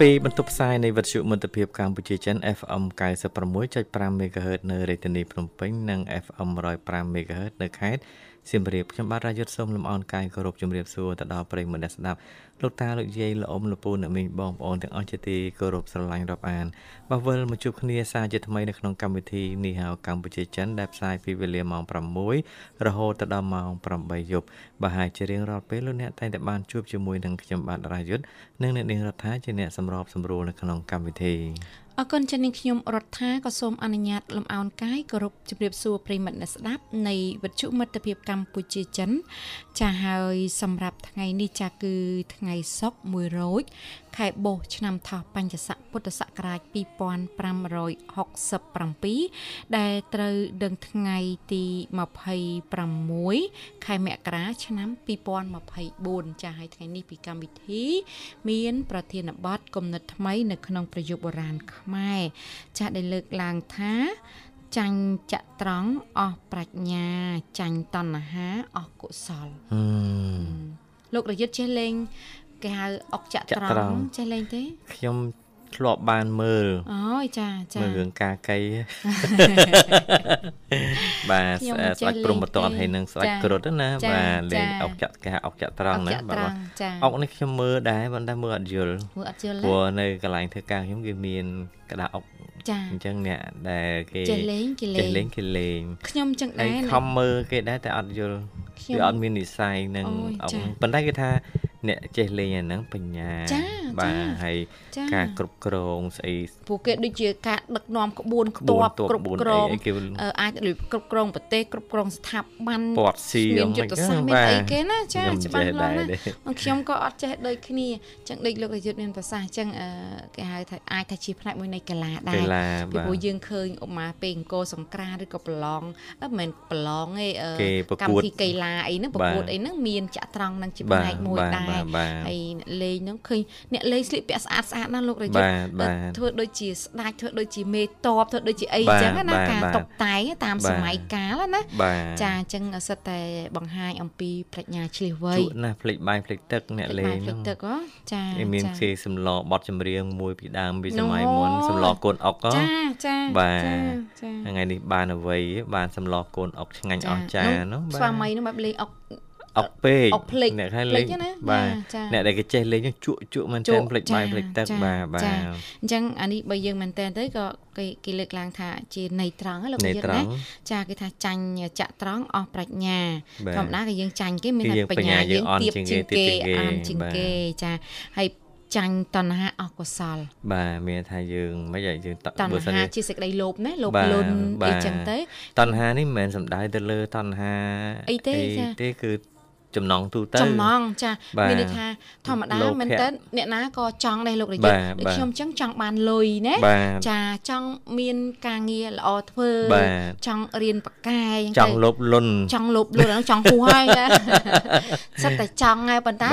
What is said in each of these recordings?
ពីបន្ទប់ផ្សាយនៃវិទ្យុមិត្តភាពកម្ពុជាចិន FM 96.5 MHz នៅរាជធានីភ្នំពេញនិង FM 105 MHz នៅខេត្ត សៀមរាបខ្ញុំបាទរាយុទ្ធសូមលំអរកាយគោរពជំរាបសួរទៅដល់ប្រិយមិត្តអ្នកស្ដាប់លោកតាលោកយាយលោកអ៊ំលោកពូអ្នកមីងបងប្អូនទាំងអស់ជាទីគោរពស្រឡាញ់រាប់អានបាទវិលមកជួបគ្នាសារជាថ្មីនៅក្នុងកម្មវិធីនេះហៅកម្ពុជាចិនដែលផ្សាយពីវេលាម៉ោង6រហូតដល់ម៉ោង8យប់បាទហើយជារៀងរាល់ពេលលោកអ្នកតែងតែបានជួបជាមួយនឹងខ្ញុំបាទរាយុទ្ធនិងអ្នកនាងរដ្ឋាជាអ្នកសម្របសម្រួលនៅក្នុងកម្មវិធី អរគុណចានាងខ្ញុំរដ្ឋាក៏សូមអនុញ្ញាតលំអោនកាយគោរពជម្រាបសួរប្រិមិត្តអ្នកស្ដាប់នៃវិទ្យុមិត្តភាពកម្ពុជាចិន ចាហើយសម្រាប់ថ្ងៃនេះចាគឺថ្ងៃសុក្រ1រោចខែបុស្សឆ្នាំថោះបัญចស័កពុទ្ធសករាជ2567ដែលត្រូវដឹងថ្ងៃទី26ខែមករាឆ្នាំ2024ចាហើយថ្ងៃនេះពីកម្មវិធី មាន ប្រធានបទគំនិតថ្មី នៅក្នុងប្រយុទ្ធបុរាណខ្មែរចាស់ដែលលើកឡើងថាចាញ់ចត្រង់អស់ប្រាជ្ញាចាញ់តណ្ហាអស់កុសលលោករយុទ្ធចេះលេង គេហៅអុកចត្រង្គចេះលេងទេខ្ញុំធ្លាប់បានមើលអូយចាចាមើលរឿងការកៃបាទស្ដាច់ព្រមបតតហើយនឹងស្ដាច់គ្រុតណាបាទលេងអុកចាក់គេអុកចាក់ត្រង់ណាបាទអុកនេះខ្ញុំមើលដែរប៉ុន្តែមើលអត់យល់មើលអត់យល់ព្រោះនៅកន្លែងធ្វើការខ្ញុំគេមាន ក្តារអុកចាអញ្ចឹងអ្នកដែលគេចេះលេងគេលេងចេះលេងគេលេងខ្ញុំចឹងដែរខំមើលគេដែរតែអត់យល់វាអត់មាននិស័យនឹងប៉ុន្តែគេថាអ្នកចេះលេងអាហ្នឹងបញ្ញាបាទហើយការគ្រប់គ្រងស្អីពួកគេដូចជាការដឹកនាំក្បួនខ្ទាប់គ្រប់គ្រងអាចដូចគ្រប់គ្រងប្រទេសគ្រប់គ្រងស្ថាប័នពតស៊ីមានយុទ្ធសាស្ត្រមានអីគេណាចាច្បាស់លាស់ណាខ្ញុំក៏អត់ចេះដូចគ្នាចឹងដូចលោករាជយុទ្ធមានប្រសាសន៍ចឹងគេហៅថាអាចថាជាផ្នែកមួយនៃកីឡាដែរពីព្រោះយើងឃើញឧបមាពេលអង្គរសង្ក្រាឬក៏ប្រឡងមិនមែនប្រឡងទេកម្មវិធីកីឡាអីហ្នឹងប្រកួតអីហ្នឹងមានចាក់ត្រង់ហ្នឹងជាផ្នែកមួយដែរហើយលេងហ្នឹងឃើញអ្នកលេងស្លៀកពាក់ស្អាតស្អាតណាស់លោករយុទ្ធធ្វើដូចជាស្ដាច់ធ្វើដូចជាមេតបធ្វើដូចជាអីចឹងណាការតុបតែងតាមសម័យកាលណាចាអញ្ចឹងសិតតែបង្ហាញអំពីប្រាជ្ញាឆ្លៀសវៃជក់ណាស់ភ្លេចបាយភ្លេចទឹកអ្នកលេងភ្លេចទឹកហ៎ចាមានគេសម្លបត់ចម្រៀងមួយពីដើមពីសម័យមុនសម្លកូនអុកចាចាបាទថ្ងៃនេះបានអ្វីបានសម្លកូនអុកឆ្ងាញ់អស្ចារ្យនោះបាទស្វាមីនោះបែបលេងអុកអុកពេកអុកភ្លេចអ្នកខ្លះលេងបាទអ្នកដែលគេចេះលេងជក់ជក់មែនតើភ្លេចបាយភ្លេចទឹកបាទបាទអញ្ចឹងអានេះបើយើងមែនតើទៅក៏គេគេលើកឡើងថាជាន័យត្រង់លោកយាយណាចាគេថាចាញ់ចាក់ត្រង់អស់ប្រាជ្ញាធម្មតាគេយើងចាញ់គេមានតែបញ្ញាយើងទៀបជាងគេអានជាងគេចាហើយ ចាញ់តណ្ហាអកុសល បាទមានថាយើងមិនយ៉ាងយើងតណ្ហាជាសេចក្តីលោភណាលោភលន់អីចឹងទៅតណ្ហានេះមិនមែនសំដៅទៅលើតណ្ហាអីទេទេគឺ ចំណងទូទៅចំណងចាមានន័យថាធម្មតាមែនតើអ្នកណាក៏ចង់ដែរលោករយុទ្ធដូចខ្ញុំចឹងចង់បានលុយណាចាចង់មានការងារល្អធ្វើចង់រៀនបកែចឹងចង់លុបលុនចង់លុបលុនចង់ហួសហើយសិតតែចង់ហើយប៉ុន្តែ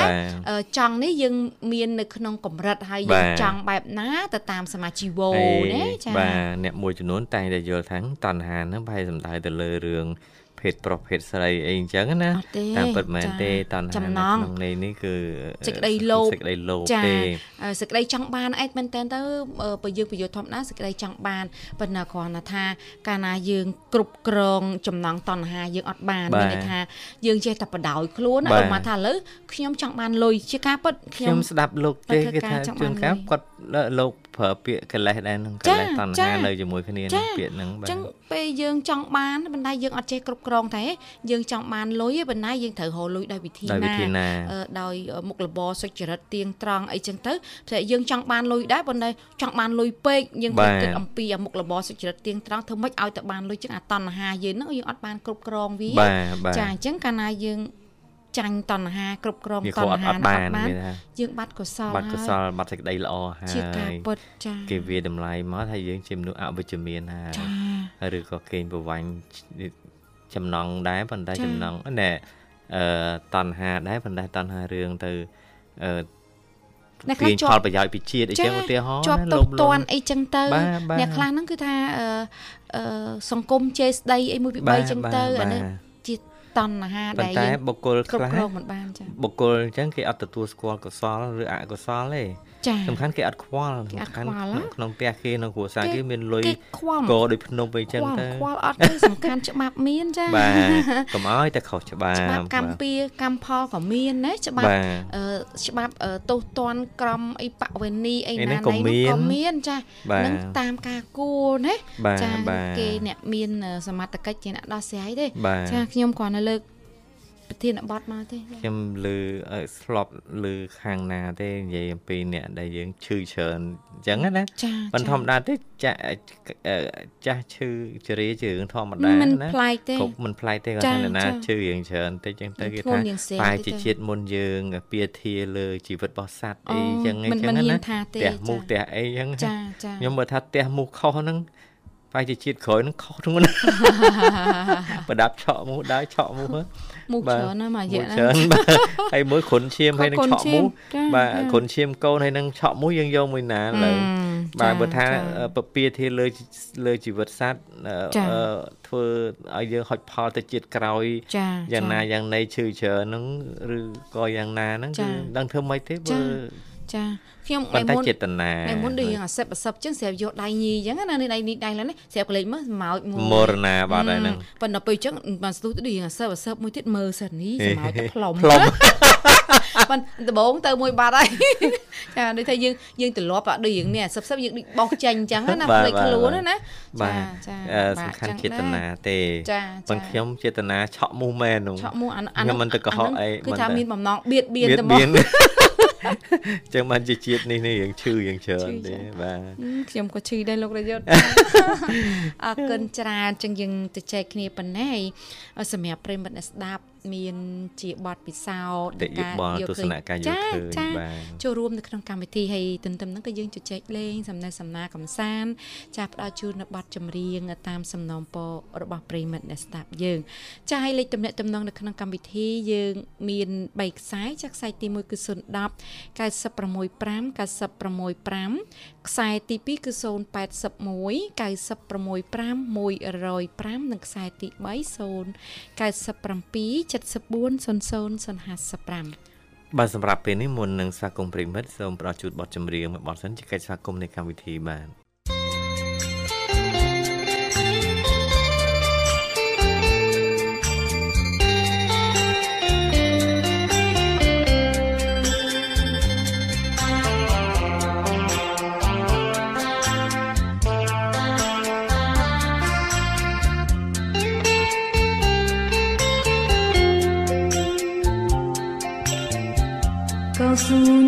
ចង់នេះយើងមាននៅក្នុងកម្រិតហើយយើងចង់បែបណាទៅតាមសមាជីវោណាចាបាទអ្នកមួយចំនួនតែងតែយល់ថាតណ្ហាហ្នឹងប្រហែលសំដៅទៅលើរឿង ភេទប្រុសភេទស្រីអីអញ្ចឹងណាតាមពិតមែនទេតណ្ហាក្នុងន័យនេះគឺសេចក្តីលោភសេចក្តីលោភទេសេចក្តីចង់បានឯងមែនតើទៅបើយើងប្រយោជន៍ធម្មតាសេចក្តីចង់បានប៉ុន្តែគ្រាន់តែថាកាលណាយើងគ្រប់គ្រងចំណងតណ្ហាយើងអត់បានមានន័យថាយើងចេះតែបដ ாய் ខ្លួនណាបើមកថាឥឡូវខ្ញុំចង់បានលុយជាការពិតខ្ញុំស្ដាប់លោកទេគេថាជួនកាលគាត់លោក ប្រើពាក្យកិលេសដែរនឹងកិលេសតណ្ហានៅជាមួយគ្នានឹងពាក្យហ្នឹងបាទអញ្ចឹងពេលយើងចង់បានប៉ុន្តែយើងអត់ចេះគ្រប់គ្រងតែយើងចង់បានលុយប៉ុន្តែយើងត្រូវរកលុយដោយវិធីណាដោយមុខរបរសុចរិតទៀងត្រង់អីចឹងទៅតែយើងចង់បានលុយដែរប៉ុន្តែចង់បានលុយពេកយើងគិតអំពីមុខរបរសុចរិតទៀងត្រង់ធ្វើម៉េចឲ្យតែបានលុយចឹងអាតណ្ហាយើងហ្នឹងយើងអត់បានគ្រប់គ្រងវាចាអញ្ចឹងកាលណាយើង ចាញ់តណ្ហាគ្រប់គ្រងតណ្ហាអត់បានយើងបាត់កុសលបាត់កុសលបាត់សេចក្តីល្អហើយជាការពិតចាគេវាតម្លៃមកថាយើងជាមនុស្សអវិជ្ជមានហើយឬក៏គេងប្រវាញ់ចំណងដែរប៉ុន្តែចំណងណែអឺតណ្ហាដែរប៉ុន្តែតណ្ហារឿងទៅអឺអ្នកខ្លះជាប់ផលប្រយោជន៍ពីជាតិអីចឹងឧទាហរណ៍ជាប់ទុកតន់អីចឹងទៅអ្នកខ្លះហ្នឹងគឺថាអឺសង្គមជេរស្ដីអីមួយពី3ចឹងទៅអានេះជា តណ្ហាដែលតែបុគ្គលខ្លះមិនបានចាបុគ្គលអញ្ចឹងគេអត់ទទួលស្គាល់កុសលឬអកុសលទេ សំខាន់គេអត់ខ្វល់សំខាន់ក្នុងផ្ទះគេក្នុងគ្រួសារគេមានលុយកោដោយភ្នំអីចឹងទៅខ្វល់អត់ទេសំខាន់ច្បាប់មានចាបាទកុំឲ្យតែខុសច្បាប់ច្បាប់កម្មពីកម្មផលក៏មានណាច្បាប់អឺច្បាប់ទោសទណ្ឌក្រមអីបវេនីអីណាណៃក៏មានចានឹងតាមការគួរណាចាគេអ្នកមានសមត្ថកិច្ចជាអ្នកដោះស្រាយទេចាខ្ញុំគ្រាន់តែលើក ប្រធានបទមកទេខ្ញុំលើស្លប់លើខាងណាទេនិយាយអំពីអ្នកដែលយើងឈឺច្រើនអញ្ចឹងណាប៉ុន្តែធម្មតាទេចាស់ចាស់ឈឺជរាជារឿងធម្មតាណាមិនប្លែកទេគ្រប់មិនប្លែកទេគាត់ថាណាឈឺរឿងច្រើនតែអញ្ចឹងទៅគេថាតែជាជាតិមុនយើងពាធាលើជីវិតរបស់សត្វអីអញ្ចឹងអញ្ចឹងណាផ្ទះមូសផ្ទះអីអញ្ចឹងខ្ញុំមើលថាផ្ទះមូសខុសហ្នឹង បែរជាជាតិក្រោយនឹងខុសធ្ងន់ប្រដាប់ឆក់មូសដែរឆក់មូសមូសច្រើនណាស់មកយកណាច្រើនបាទហើយមួយគ្រុនឈាមហើយនឹងឆក់មូសបាទគ្រុនឈាមកូនហើយនឹងឆក់មូសយើងយកមួយណាលើបាទបើថាពពាធាលើលើជីវិតសត្វធ្វើឲ្យយើងហុចផលទៅជាតិក្រោយយ៉ាងណាយ៉ាងណីឈឺច្រើនហ្នឹងឬក៏យ៉ាងណាហ្នឹងគឺដឹងធ្វើម៉េចទេបើចា ខ្ញុំថ្ងៃមុនចេតនាថ្ងៃមុនដូចយើងអាសិបអាសិបចឹងស្រាប់យកដៃញីចឹងណានេះដៃនេះដៃឡើយនេះស្រាប់កលេចមើលម៉ោចមួយមរណាបាត់ហើយហ្នឹងប៉ុន្តែពេលចឹងបានស្ទុះទៅដូចយើងអាសិបអាសិបមួយទៀតមើលសិននេះសម្ោចទៅផ្លុំផ្លុំប៉ុន្តែដំបងទៅមួយបាត់ហើយចាដូចថាយើងយើងទម្លាប់ដូចយើងនេះអាសិបសិបយើងដូចបោះចេញចឹងណាផ្លេចខ្លួនណាចាចាសំខាន់ចេតនាទេប៉ុន្តែខ្ញុំចេតនាឆក់មូសមែននោះឆក់មូសអានោះខ្ញុំមិនទៅកុហកអីគឺថាមានបំណងបៀតបៀនតែមកចឹងបានជាជាតិនេះនេះរៀងឈឺរៀងច្រើនទេបាទខ្ញុំក៏ឈឺដែរលោករយុទ្ធអរគុណច្រើនចឹងយើងទៅចែកគ្នាប៉ុណ្ណេះសម្រាប់ប្រិមិត្តអ្នកស្ដាប់ មានជាបទពិសោធន៍ការយកទស្សនៈការយកឃើញបាទចូលរួមនៅក្នុងកម្មវិធីហើយទន្ទឹមហ្នឹងក៏យើងជជែកលេងសំណេះសំណាលកំសាន្តចាផ្ដល់ជូននៅបទចម្រៀងតាមសំណូមពររបស់ប្រិមិត្តអ្នកស្ដាប់យើង ចាឲ្យលេខទំនាក់ទំនងនៅក្នុងកម្មវិធីយើងមាន3ខ្សែចាខ្សែទី1គឺ010 965 965ខ្សែទី2គឺ081 965 105និងខ្សែទី3 097 740055បាទសម្រាប់ពេលនេះមុននឹងស្វាគមន៍ប្រិមិត្តសូមផ្ដល់ជូនបទចម្រៀងមួយបទសិនជាកិច្ចស្វាគមន៍នៃកម្មវិធីបាទ soon.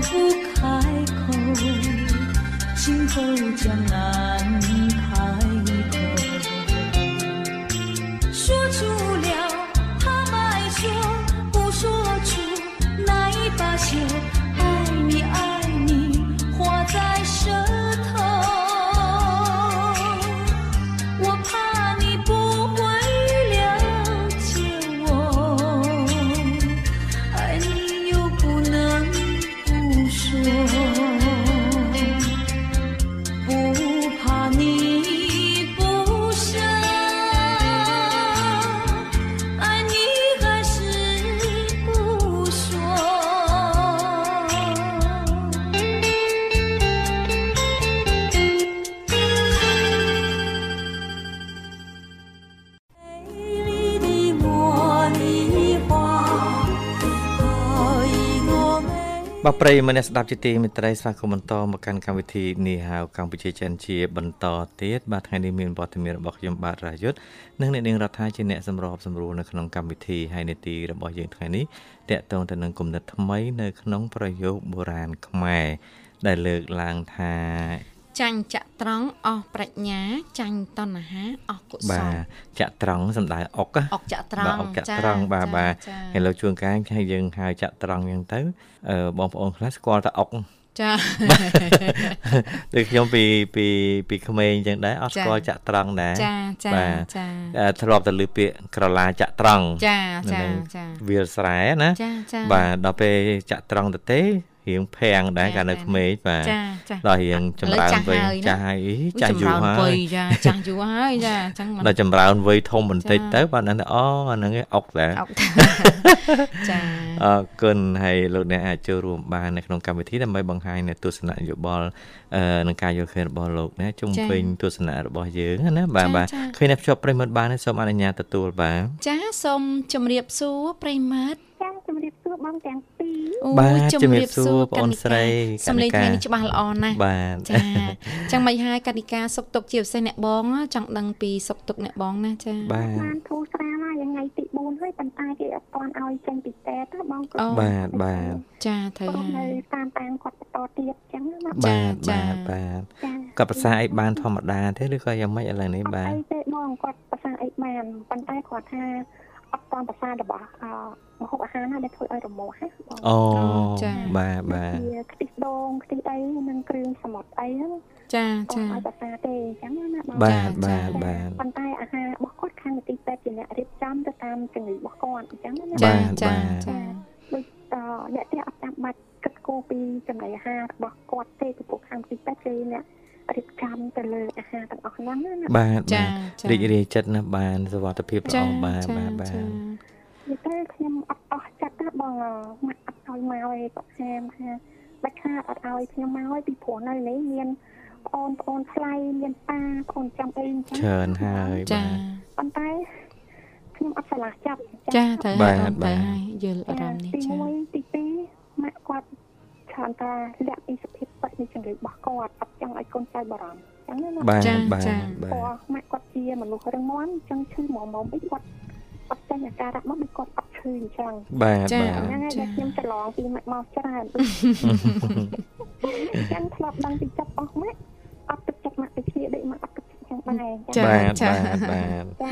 不开口今后将来 បាទប្រិយមិត្តអ្នកស្ដាប់ជាទីមេត្រីស្វាគមន៍បន្តមកកាន់កម្មវិធីនេះហៅកម្ពុជាចិនជា បន្តទៀតបាទថ្ងៃនេះមានវត្តមានរបស់ខ្ញុំបាទរាយុទ្ធនិងអ្នកនាងរដ្ឋាជាអ្នកសម្របសម្រួលនៅក្នុងកម្មវិធីហើយនេតិរបស់យើងថ្ងៃនេះតកតងទៅនឹងគំនិតថ្មីនៅក្នុងប្រយោគបុរាណខ្មែរដែលលើកឡើងថា ចាញ់ចាក់ត្រង់អស់ប្រាជ្ញាចាញ់តណ្ហាអស់កុសបាលទចាក់ត្រង់សំដៅអុកណាអុកចាក់ត្រង់បាទអុកចាក់ត្រង់បាទបាទចាហើយលោកជួនកាយហើយយើងហៅចាក់ត្រង់អញ្ចឹងទៅអឺបងប្អូនខ្លះស្គាល់តែអុកចាដូចខ្ញុំពីពីពីក្មេងអញ្ចឹងដែរអត់ចាស្គាល់ចាក់ត្រង់ដែរចាចាបាទចាអឺធ្លាប់តែលើពាក្យក្រឡាចាក់ត្រង់ចាចានៅចាវាលស្រែណាចាចាបាទដល់ពេលចាក់ត្រង់ទៅទេ រៀងភាំងដែរចាកាលនៅចាក្មេងបាទចាចាដល់រៀងចម្រើនវ័យឥឡូវចាចាស់ស់ហើយហើយណាចាស់យូរហើវ័យចាចាស់យូរហើយចាអញ្ចឹងមិនដល់ចម្រើនវ័យធំបន្តិចចាទៅបាទដឹងថាអូអាហ្នឹងឯងអុកដែរអុកចាអរគុណហើយលោកអ្នកអាចចូលរួមបាននៅក្នុងកម្មវិធីដើម្បីបង្ហាញនៅទស្សនៈយោបល់អឺនឹងការយល់ឃើញរបស់លោកណាជុំវិញទស្សនៈរបស់យើងណាបាទបាទឃើញអ្នកភ្ជាប់ប្រិមត្តបានហើយសូមអនុញ្ញាតទទួលបាទចាសូមជម្រាបសួរប្រិមិត្តចាជំរាបសួរបងទាំងពីរអូបាទជំរាបសួរបងអូនស្រីសំឡេងកណិកាថ្ងៃនេះច្បាស់ល្អណាស់បាទចាចឹងមិនហើយកតិកាសុកទុកជាពិសេសអ្នកបងចង់ដឹងពីសុកទុកអ្នកបងណាចាបាទបានធូរស្រាលហើយថ្ងៃទី4ហើយប៉ុន្តែគេអត់ទាន់ឲ្យចេញពីតែទៅបងក៏បាទបាទចាត្រូវព្រោះហើនៅយតាមតាមគាត់បន្តទៀតអញ្ចឹងណាចា បាទចាបាទបាទចាគាត់ប្រសាអីបានធម្មតាទេឬក៏យ៉ាងម៉េចឥឡូវនេះអត់បាទអីទេបងគាត់ប្រសាអីបានប៉ុន្តែគាត់ថាអត់តាមប្រសារបស់អឺមហូបអាហារណាដែលធ្វើឲ្យរមាស់ណាបងអូចាបាទបាទវាខ្ទិះដូងខ្ទិះអីនិងគ្រឿងសមុទ្រអីហ្នឹងចាគាត់ចាឲ្យប្រសាទេអញ្ចឹងណាបងបាទបាទបាទប៉ុន្តែអាហាររបស់គាត់ខាងនីតិពេទ្យជាអ្នករៀបចំទៅតាមជំងឺរបស់គាត់អញ្ចឹងណាចាបាទចាបាទចាដូចតអ្នកទៀតអត់ចាំបាច់ គិតគូរពីចំណីអាហាររបស់គាត់ទេពីព្រោះខាងទីពេទ្យគេអ្នករៀបចំទៅលើអាហារទាំងអស់ហ្នឹងណាបាទចាបាទរីករាយចិត្តណាស់បានសុវត្ថិភាពល្អបាទបាទបាទនិយាយទៅខ្ញុំអត់អស់ចិត្តណាបងមកអត់ឲ្យមកឯងគាត់ហាមថាបាច់ខាតអត់ឲ្យខ្ញុំមកឯងពីព្រោះនៅនេះមានប្អូនប្អូនថ្លៃមានប៉ាប្អូនចាំអីអញ្ចឹងច្រើនហើយចាបាទប៉ុន្តែខ្ញុំអត់ឆ្លាស់ចាប់ចាត្រូវបាហើយទត្រូវបាទហើយយល់អារម្មណ៍នេះទីចា1ទី2ម៉ាក់គាត់ ច្រើនតាលាក់ពីសភាពពិតនៃជំងឺរបស់គាត់អត់ចង់ឲ្យកូនចៅបារម្ភអញ្ចឹងណាបាទចាបាទចាបាព្រោះទម៉ាក់គាត់ជាមនុស្សរឹងមាំអញ្ចឹងឈឺមុំមុំអីគាត់អត់ចេញអាការៈមកដូចគាត់អត់ឈឺអញ្ចឹងបាទចាបាទអញ្ចឹងហើយចាដែលខ្ញុំច្រឡងពីម៉ាក់មកច្រើនអញ្ចឹងធ្លាប់ដឹងពីចិត្តអស់ម៉ាក់អត់ទឹកចិត្តម៉ាក់ទៅគ្នាដូចម៉ាក់អត់ទឹកចិត្តអញ្ចឹងដែរអញ្ចឹងចាបាទចាបាទបាទចា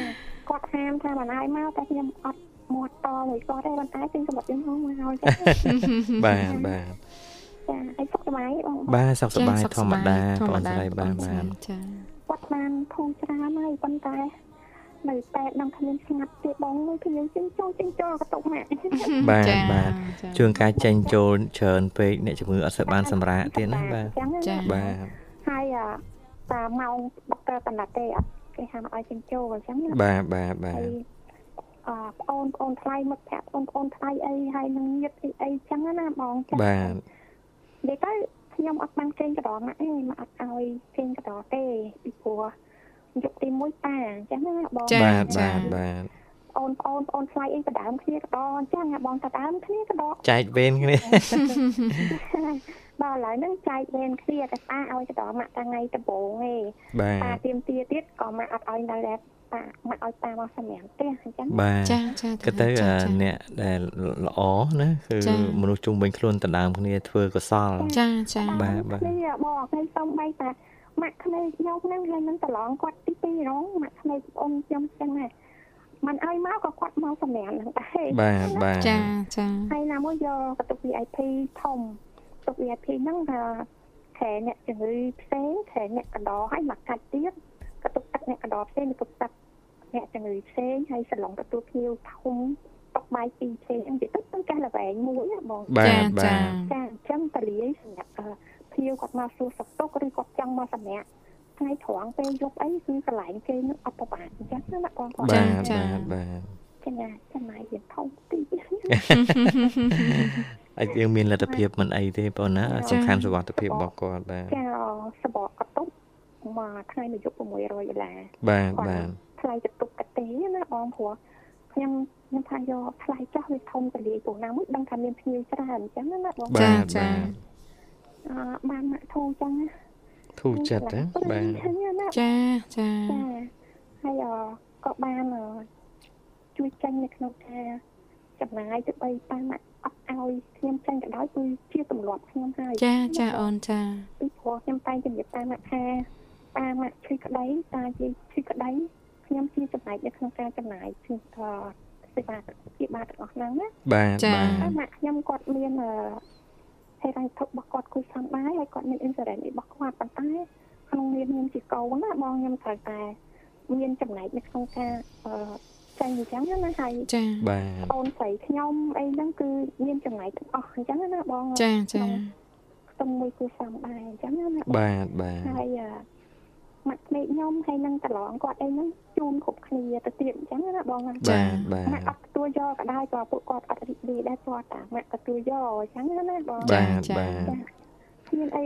គាត់ហាមថាមិនឲ្យមកតែខ្ញុំអត់មាត់តមួយគាត់ទេប៉ុន្តែខ្ញុំសម្រាប់ខ្ញុំហងមកហើយចាបាទបាទ ចាហើយសុខសប្បាយបងបាទសុខសប្បាយសុខធម្មតាធបងម្មតាស្រីបាទបាទចាគាត់បានធូរច្រើនហើយប៉ុន្តែនៅតែនឹងគ្មានស្ងាត់ទេបងមួយខ្ញុំចិញ្ចូលចិញ្ចូលក៏ຕົកម៉ាក់បាទចាបាទចាជួនកាលចេញចូលច្រើនពេកអ្នកជំងឺអត់សូវបានសម្រាកទៀតណាបាទចឹងចាណាបាទហើយអាតាម៉ោងដុកទ័របណ្ណាទេអត់គេហាមឲ្យចិញ្ចូលអញ្ចឹងណាបាទបាទបាហើទយអឺបងអូនបងអូនថ្លៃមិត្តភក្តិបងប្អូនថ្លៃអីហើយនឹងញាតិអីអីចឹងណាបងចាបាទ និយាយទៅខ្ញុំអត់បានចេញកដរម៉ាក់ទេម៉ាក់អត់ឲ្យចេញកដរទេពីព្រោះយកទី1ប៉ាអញ្ចឹងណាបងចាបាទចាបាទបាទអូននបងអូនបងអូនឆ្លៃអីបដើមគ្នាក៏ដអញ្ចឹងបងតដើមគ្នាក៏ដចែកវេនគ្នាបាទឥឡូវហ្នឹងចែកវេនគ្នាតែប៉ាឲ្យទៅដល់ម៉ាក់តាថ្ងៃដំបូងឯងប៉ាទៀមទាទៀតក៏ម៉ាក់អត់ឲ្យនៅដែរ ប៉ាមកឲ្យប៉ាមកសម្រាប់ផ្ទះអញ្ចឹងបាទចាចាក៏ទៅអ្នកដែលល្អណាគឺមនុស្សជុំវិញខ្លួនដណ្ដើមគ្នាធ្វើកុសលចាចាបាទបាទនេះបងខ្ញុំសុំបីតាម៉ាក់ក្មេកខ្ញុំហ្នឹងហើយនឹងប្រឡងគាត់ទី2ហ្មងម៉ាក់ក្មេកអ៊ំខ្ញុំចឹងណាมันឲ្យមកក៏គាត់មកសម្រាប់ហ្នឹងដែរបាទបាទចាចាហើយណាមួយយកបន្ទប់ VIP ធំបន្ទប់ VIP ហ្នឹងថាខែអ្នកជំងឺផ្សេងខែអ្នកកណ្ដោហើយមកកាច់ទៀត កតុកទឹកអ្នកកណ្ដោផ្សេងកតុកទឹកអ្នកជំងឺផ្សេងហើយសឡុងទទួលភ្ញៀវធំតុកបាយពីរផ្សេងហ្នឹងទៅទៅកែល្វែងមួយបងចាចាចាអញ្ចឹងតលាយសម្រាប់ភ្ញៀវគាត់មកសួរសុខទុក្ខឬគាត់ចង់មកសម្រាប់ថ្ងៃត្រង់ពេលយប់អីគឺកន្លែងគេនឹងអត់ប្របានអញ្ចឹងណាបងគាត់បាទបាទបាទចំណាយចំណាយវាធំទីអាចយើងមានលទ្ធភាពមិនអីទេបងណាសំខាន់សុខភាពរបស់គាត់បាទចាសបកកតុប មួយថ្ងៃមួយយប់600ដុល្លារបាទបាទថ្លៃទៅទុកកទេណាបងព្រោះខ្ញុំខ្ញុំថាយកថ្លៃចោះវាធំតលាយពួកណាមួយដឹងថាមានភ្ញៀវច្រើនអញ្ចឹងណាបងចាចាអឺបានមកធូរអញ្ចឹងណាធូរចិត្តណាបាទចាចាហើយក៏បានជួយចាញ់នៅក្នុងការចំណាយទៅបីប៉ាម៉ាក់អត់ឲ្យខ្ញុំចាញ់ក៏ដោយគឺជាទម្លាប់ខ្ញុំហើយចាចាអូនចាពីព្រោះខ្ញុំតែងជំរាបប៉ាម៉ាក់ថា ប៉ាម៉ាក់ជួយក្តីតាជាជួយក្តីខ្ញុំជាចំណែកនៅក្នុងការចំណាយគឺសេវាជាបាទាំងអស់ហ្នឹងណាបាទបាទម៉ាក់ខ្ញុំគាត់មានហេតុតែទុករបស់គាត់គួរសំបាយហើយគាត់មាន insurance របស់គាត់ប៉ុន្តែក្នុងនាមខ្ញុំជាកូនណាបងខ្ញុំត្រូវតែមានចំណែកនៅក្នុងការអឺចាញ់អញ្ចឹងណាហើយចាបាទអូនស្រីខ្ញុំអីហ្នឹងគឺមានចំណែកទាំងអស់អញ្ចឹងណាបងចាចាខ្ទង់មួយគឺសំបាយអញ្ចឹងណាបាទបាទហើយ ម៉ាក់ក្មេកខ្ញុំហើយនឹងប្រឡងគាត់អីហ្នឹងជូនគ្រប់គ្នាទៅទៀតអញ្ចឹងណាបងបាទបាទម៉ាក់អត់ទទួលយកក៏ដោយក៏ពួកគាត់អត់រីករាយដែរគាត់តាម៉ាក់ទទួលយកអញ្ចឹងណាបងបាទបាទមានអី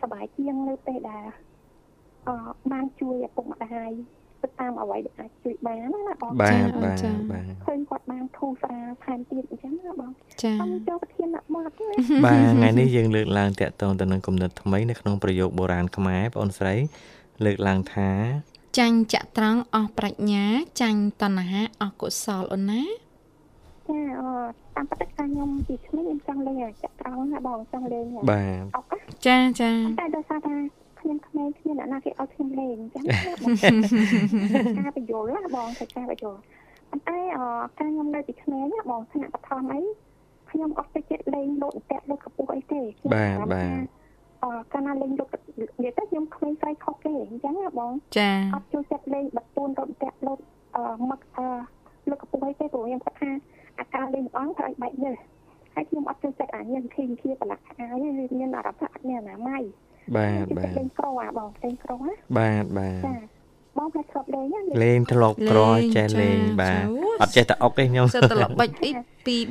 សบายជាងនៅពេលដែលអបានជួយឪពុកម្ដាយទៅតាមអ្វីដែលអាចជួយបានណាបងបាទបាទបាទឃើញគាត់បានធូរស្រាលថែមទៀតអញ្ចឹងណាបងចាខ្ញុំចូលប្រធានបទបាទថ្ងៃនេះយើងលើកឡើងតាក់ទងទៅនឹងគំនិតថ្មីនៅក្នុងប្រយោគបុរាណខ្មែរបងស្រី លើកឡើងថាចាញ់ចត្រង់អស់ប្រាជ្ញា ចាញ់តណ្ហាអស់កុសលអូនណាចាអតាមពិតថាខ្ញុំពីក្មេងខ្ញុំចង់លេងចត្រង់ណាបងចង់លេងបាទអុកចាចាតែដោយសារថាខ្ញុំក្មេងគ្នាអ្នកណាគេឲ្យខ្ញុំលេងអញ្ចឹងការបញ្យល់ណាបងធ្វើការបញ្យល់ប៉ុន្តែអការខ្ញុំនៅពីក្មេងណាបងថ្នាក់បឋមអីខ្ញុំអត់ទៅចិត្តលេងលោតតាក់លោតកពុះអីទេបាទបាទអ កាលណាលេងលោកនិយាយទៅខ្ញុំក្មេងស្រីខុសគេអញ្ចឹងណាបងចាអត់ចូលចិត្តលេងបតូនរត់តាក់លោតអមកអលោកកពុះអីទេព្រោះខ្ញុំគាត់ថាអាការលេងអង្គត្រូវឲ្យបែកនេះហើយខ្ញុំអត់ចូលចិត្តអាញ៉ាំឃីងជាប្រឡាក់អាយមានអារម្មណ៍ថាអត់មានអនាម័យបាទបាទលេងក្រអាបងលេងក្រណាបាទបាទចា បងផ្លែធ្លាប់លេងលេងធ្លាប់ក្រចេះលេងបាទអត់ចេះតែអុកទេខ្ញុំសិតត្រឡប់បាច់អី2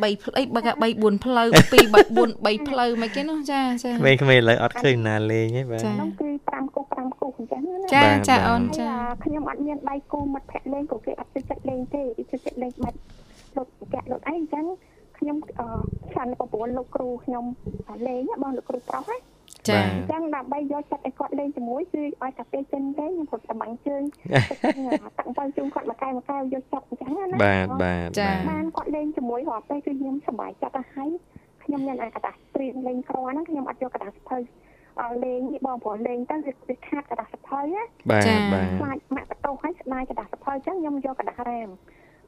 3ផ្លូវបើ3 4ផ្លូវ2 4 3ផ្លូវមិនគេនោះចាចាក្មេងៗឥឡូវអត់ឃើញណាលេងទេបាទហ្នឹងគឺ5គូ5គូអញ្ចឹងណាចាចាអូនចាខ្ញុំអត់មានដៃគូមិត្តភក្តិលេងក៏គេអត់ចូលចិត្តលេងទេគេចូលចិត្តលេងបាច់លុតកាក់លុតអីអញ្ចឹងខ្ញុំអឺខានប្រពន្ធលោកគ្រូខ្ញុំលេងបងលោកគ្រូប្រុសណា ចាអញ្ចឹងដើម្បីយកចិត្តឲ្យគាត់លេងជាមួយគឺឲ្យតែពេលចិនទេខ្ញុំគាត់តំបាញ់ជើងតាំងទៅជូនគាត់មកកែមកកែយកចិត្តអញ្ចឹងណាបាទបាទចាបានគាត់លេងជាមួយរាល់ពេលគឺខ្ញុំសប្បាយចិត្តទៅហើយខ្ញុំមានអាកតាស្ទ្រីមលេងគ្រាន់ហ្នឹងខ្ញុំអត់យកកតាសភៅអរលេងនេះបងប្រុសលេងទៅវាខាតកតាសភៅណាបាទបាទខ្លាចម៉ាក់បន្ទោសឲ្យស្ដាយកតាសភៅអញ្ចឹងខ្ញុំយកកតារ៉ាម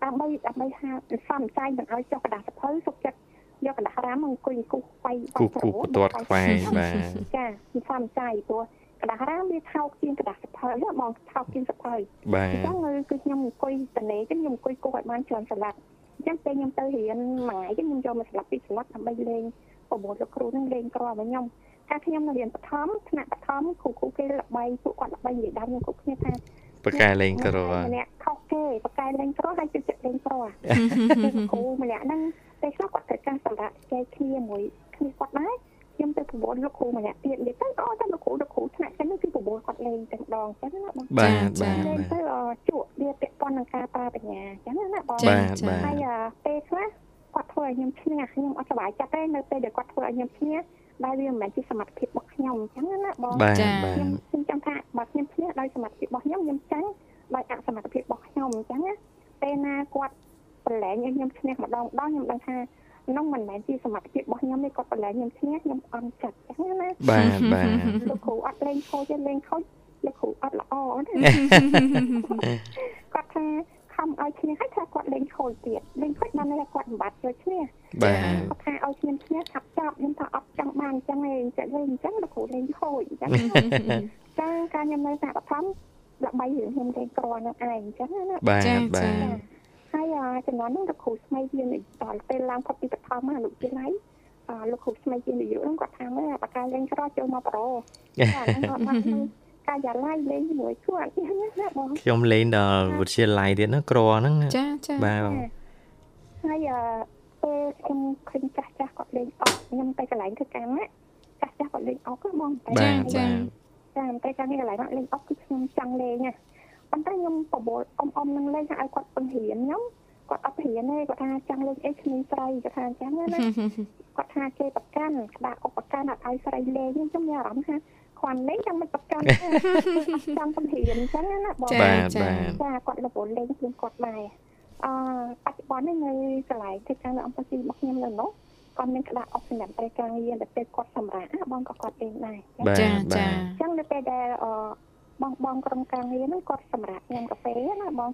ដើម្បីដើម្បីហាសំចៃមិនឲ្យចុះកតាសភៅសុខចិត្ត យកកណ្ដាស់រាមអង្គុយគូសខ្វៃគូសគូសបន្ទាត់ខ្វែងបាទចាពីសំចៃព្រោះកណ្ដាស់រាមវាថោកជាងកណ្ដាស់សភៅបងថោកជាងសភៅបាទអញ្ចឹងគឺខ្ញុំអង្គុយតនេចឹងខ្ញុំអង្គុយគូសឲ្យបានច្រើនស្លាប់អញ្ចឹងពេលខ្ញុំទៅរៀនមួយថ្ងៃខ្ញុំយកមកស្លាប់ពីស្លាប់ដើម្បីលេងប្រមូលលោកគ្រូនឹងលេងក្រមកខ្ញុំតែខ្ញុំនៅរៀនបឋមថ្នាក់បឋមគ្រូគ្រូគេល្បីពួកគាត់ល្បីនិយាយដើមខ្ញុំគ្រប់គ្នាថាបកែលេងក្រម្នាក់ខុសគេបកែលេងក្រហើយជិះចិត្តលេងក្រគ្រូម្នាក់ហ្នឹង ពេលខ្លះគាត់ត្រូវការសម្រាប់ចែកគ្នាមួយគ្នាគាត់ដែរខ្ញុំទៅប្រមូលលោកគ្រូម្នាក់ទៀតនិយាយទៅអូតែលោកគ្រូលោកគ្រូថ្នាក់ចឹងគឺប្រមូលគាត់ត់លេងតែម្ដងចឹងណាបងបាទបាទលេងបាទទៅជក់វាពាក់ព័ន្ធនឹងការប្រើបញ្ញាចឹងណាបងបាទបាទហើយពេលខ្លះគាត់ធ្វើឲ្យខ្ញុំឈ្នះខ្ញុំអត់សប្បាយចិត្តទេនៅពេលដែលគាត់ធ្វើឲ្យខ្ញុំឈ្នះដែលវាមិនមែនជាសមត្ថភាពរបស់ខ្ញុំអញ្ចឹងណាបងបាទចាបាទខ្ញុំខ្ញុំចង់ថាបើខ្ញុំឈ្នះដោយសមត្ថភាពរបស់ខ្ញុំខ្ញុំចាញ់ដោយអសមត្ថភាពរបស់ខ្ញុំអញ្ចឹងណាពេលណាគាត់ ប្រឡែងឲ្យខ្ញុំឈ្នះម្ដងម្ដងខ្ញុំដឹងថានោះមិនមែនជាសមត្ថភាពរបស់ខ្ញុំទេគាត់ប្រឡែងខ្ញុំឈ្នះខ្ញុំអន់ចិត្តអញ្ចឹងណាបាទបាទលោកគ្រូអត់លេងខូចទេលេងខូចលោកគ្រូអត់ល្អទេគាត់ថាខំឲ្យឈ្នះហើយថាគាត់លេងខូចទៀតលេងខូចបានតែគាត់មិនបាត់យកឈ្នះបាទគាត់ថាឲ្យឈ្នះឈ្នះឆាប់ចប់ខ្ញុំថាអត់ចង់បានអញ្ចឹងឯងចេះលេងអញ្ចឹងលោកគ្រូលេងខូចអញ្ចឹងចាការខ្ញុំនៅសាកបឋមដើម្បីរឿងខ្ញុំលេងក្រនឹងឯងអញ្ចឹងណាបាទចាបាទចា ហើយចំនួនហ្នឹងលោកគ្រូស្មីជាដល់ពេលឡើងផុតពីបឋមមកលោកជាឡៃអលោកគ្រូស្មីជានាយកហ្នឹងគាត់ថាមើលបកាលេងក្រចូលមកប្រូចាហ្នឹងគាត់មកកាយ៉ាឡៃលេងជាមួយគាត់អញ្ចឹងណាបងខ្ញុំលេងដល់វិទ្យាល័យទៀតណាក្រហ្នឹងណាចាចាបាទហើយពេលខ្ញុំឃើញចាស់ចាស់គាត់លេងអុកខ្ញុំទៅកន្លែងធ្វើការណាចាស់ចាស់គាត់លេងអុកហ្មងតែបាទចាបាទចាតែកាលនេះកន្លែងមកលេងអុកគឺខ្ញុំចង់លេងណា ប៉ុន្តែខ្ញុំបបួលអ៊ំអ៊ំនឹងលេងឲ្យគាត់ពឹងរៀនខ្ញុំគាត់អត់រៀនទេគាត់ថាចង់លេងអីគ្មានស្រីគាត់ថាអញ្ចឹងណាគាត់ថាគេប្រកាន់ក្តារឧបកាន់អត់ឲ្យស្រីលេងខ្ញុំមានអារម្មណ៍ថាគ្រាន់លេងចាំមិនប្រកាន់ទេចង់ពឹងរៀនអញ្ចឹងណាបងចាបាទចាបាទចាគាត់រវល់លេងខ្លួនគាត់ដែរអឺបច្ចុប្បន្ននេះនៅកន្លែងទីតាំងនៅអង្គស៊ីរបស់ខ្ញុំនៅនោះគាត់មានក្តារអុកសម្រាប់ត្រីការងារដែលពេលគាត់សម្រាប់បងក៏គាត់លេងដែរបាទចាបាចាទអញ្ចឹងនៅពេលដែលអឺ បងបងក្រុមការងារហ្នឹងគាត់សម្រាប់ញ៉ាំកាហ្វេណាបង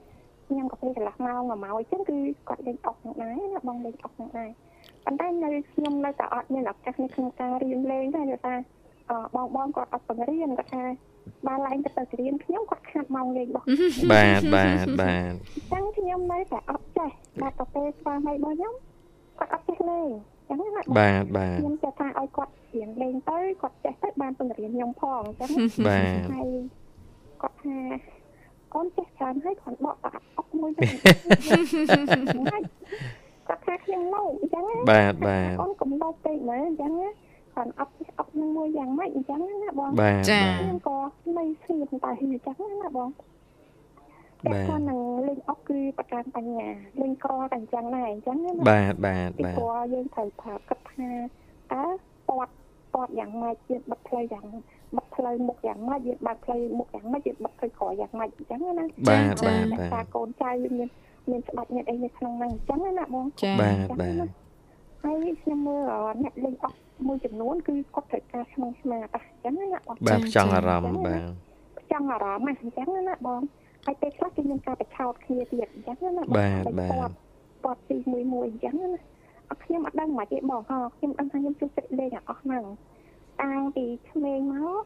ញ៉ាំកាហ្វេកន្លះម៉ោងមួយម៉ោងអញ្ចឹងគឺគាត់លេងអុកហ្នឹងដែរណាបងលេងអុកហ្នឹងដែរប៉ុន្តែនៅខ្ញុំនៅតែអត់មានឱកាសនៅក្នុងការរៀនលេងដែរដោយសារអឺបងបងគាត់អត់បង្រៀនគាត់ថាបើឡើងទៅទៅរៀនខ្ញុំគាត់ខាត់ម៉ោងលេងរបស់បាទបាទបាទអញ្ចឹងខ្ញុំនៅតែអត់ចេះដល់ទៅពេលស្វាមីរបស់ខ្ញុំគាត់អត់ចេះលេងអញ្ចឹងណាបងបាទបាទខ្ញុំចេះថាឲ្យគាត់រៀនលេងទៅគាត់ចេះទៅបានបង្រៀនខ្ញុំផងអញ្ចឹងបាទហើយ គាត់ថាអូនចេះច្រើនហើយគាត់បកបាក់អុកមួយទៅគាត់ថាខ្ញុំលោអញ្ចឹងណាបាទបាទអូនកុំលោពេកមើលអញ្ចឹងណាគាត់អត់ចេះអុកនឹងមួយយ៉ាងម៉េចអញ្ចឹងណាបងបាទចាបាទខ្ញុំក៏មិនស្ងៀមតែអញ្ចឹងណាបងបាតែទគាត់នឹងលេងអុកគឺប្រកាន់បញ្ញាលេងក្រតែអញ្ចឹងដែរអញ្ចឹងណាបាទបាទពីបាទព្រោះយើងត្រូវប្រើគិតថាតើពតពតយ៉ាងម៉េចយើងបិទផ្លូវយ៉ាង បិទផ្លូវមុខយ៉ាងម៉េចយើងបើកផ្លូវមុខយ៉ាងម៉េចយើងបិទផ្លូវក្រោយយ៉ាងម៉េចអញ្ចឹងណាបាទចាបាទតែបាទថាកូនចៅយើងមានមានច្បាប់មានអីនៅក្នុងហ្នឹងអញ្ចឹងណាបងចាបាទបាទហើយខ្ញុំមើលអ្នកលេងអុកមួយចំនួនគឺគាត់ត្រូវការក្នុងស្មាតអញ្ចឹងណាបងបាទចង់អារម្មណ៍បាទចង់អារម្មណ៍អញ្ចឹងណាបងហើយពេលខ្លះគេមានការបិឆោតគ្នាទៀតអញ្ចឹងណាបងបាទបាទពតទីមួយមួយអញ្ចឹងណាអត់ខ្ញុំអត់ដឹងមកទេបងហ៎ខ្ញុំដឹងថាខ្ញុំជួយចិត្តលេងអាអស់ហ្នឹង តាំងពីក្មេងមក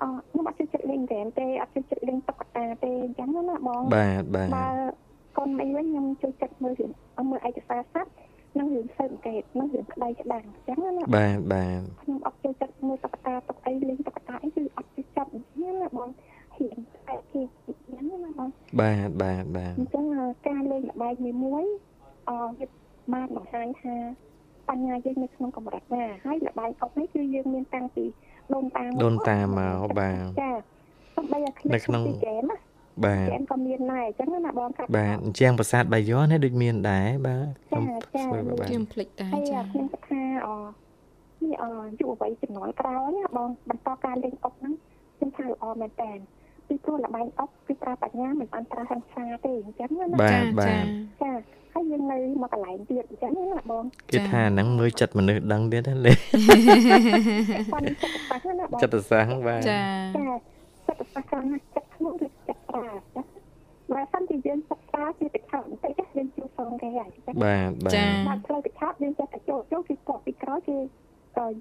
អឺខ្ញុំអត់ជួយចិត្តលេងហ្គេមទេអត់ជួយចិត្តលេងតុក្កតាទេអញ្ចឹងណាបងបាទបាទបើកូនមីវិញខ្ញុំជួយចិត្តមើលរឿងមើលឯកសារស័ព្ទនិងរឿងសើអង្កេតនិងរឿងក្តីក្តាំងអញ្ចឹងណាបាទបាទខ្ញុំអត់ចូលចិត្តមើលតុក្កតាតុកអីលេងតុក្កតាអីគឺអត់ចូលចិត្តអញ្ចឹងណាបងហ៊ានតែគេអញ្ចឹងណាបងបាទបាទបាទអញ្ចឹងការលេងល្បែងមួយមួយអឺវាបានបង្ហាញថា បញ្ញាយើងនៅក្នុងកម្រិតណាហើយល្បែងអុកនេះគឺយើងមានតាំងពីដូនតាមកដូនតាមកបាទចាសំបីតែនៅក្នុងពីហ្គេមណាបាទហ្គេមក៏មានដែរអញ្ចឹងណាបងកាត់បាទអញ្ចឹងប្រាសាទបាយ័ននេះដូចមានដែរបាទខ្ញុំចាចាធ្វើបាទខ្ញុំភ្លេចដែរហើយចាខ្ញុំគិតថាអនេះអយុវវ័យចំនួនក្រោយណាបងបន្តការលេងអុកហ្នឹងខ្ញុំថាល្អមែនតើពីព្រោះល្បែងអុកគឺប្រើបញ្ញាមិនបានប្រើហិង្សាទេអញ្ចឹងណាបាទចាបាទចា ហើយយើងនៅមកកន្លែងទៀតអញ្ចឹងណាបងគេថាហ្នឹងមើលចិត្តមនុស្សដឹងទៀតណាលេគាត់នឹងចិត្តសាស្ត្រណាបងចិត្តសាស្ត្របាទចាចាចិត្តសាស្ត្រណាចិត្តខ្លួនឬចិត្តប្រាចាបើសិនជាយើងសិក្សាជាបិឆោតបន្តិចយើងជួបសងគេហើយចាបាទបាទចាបើផ្លូវបិឆោតយើងចេះតែចូលចូលគឺគាត់ពីក្រោយគឺ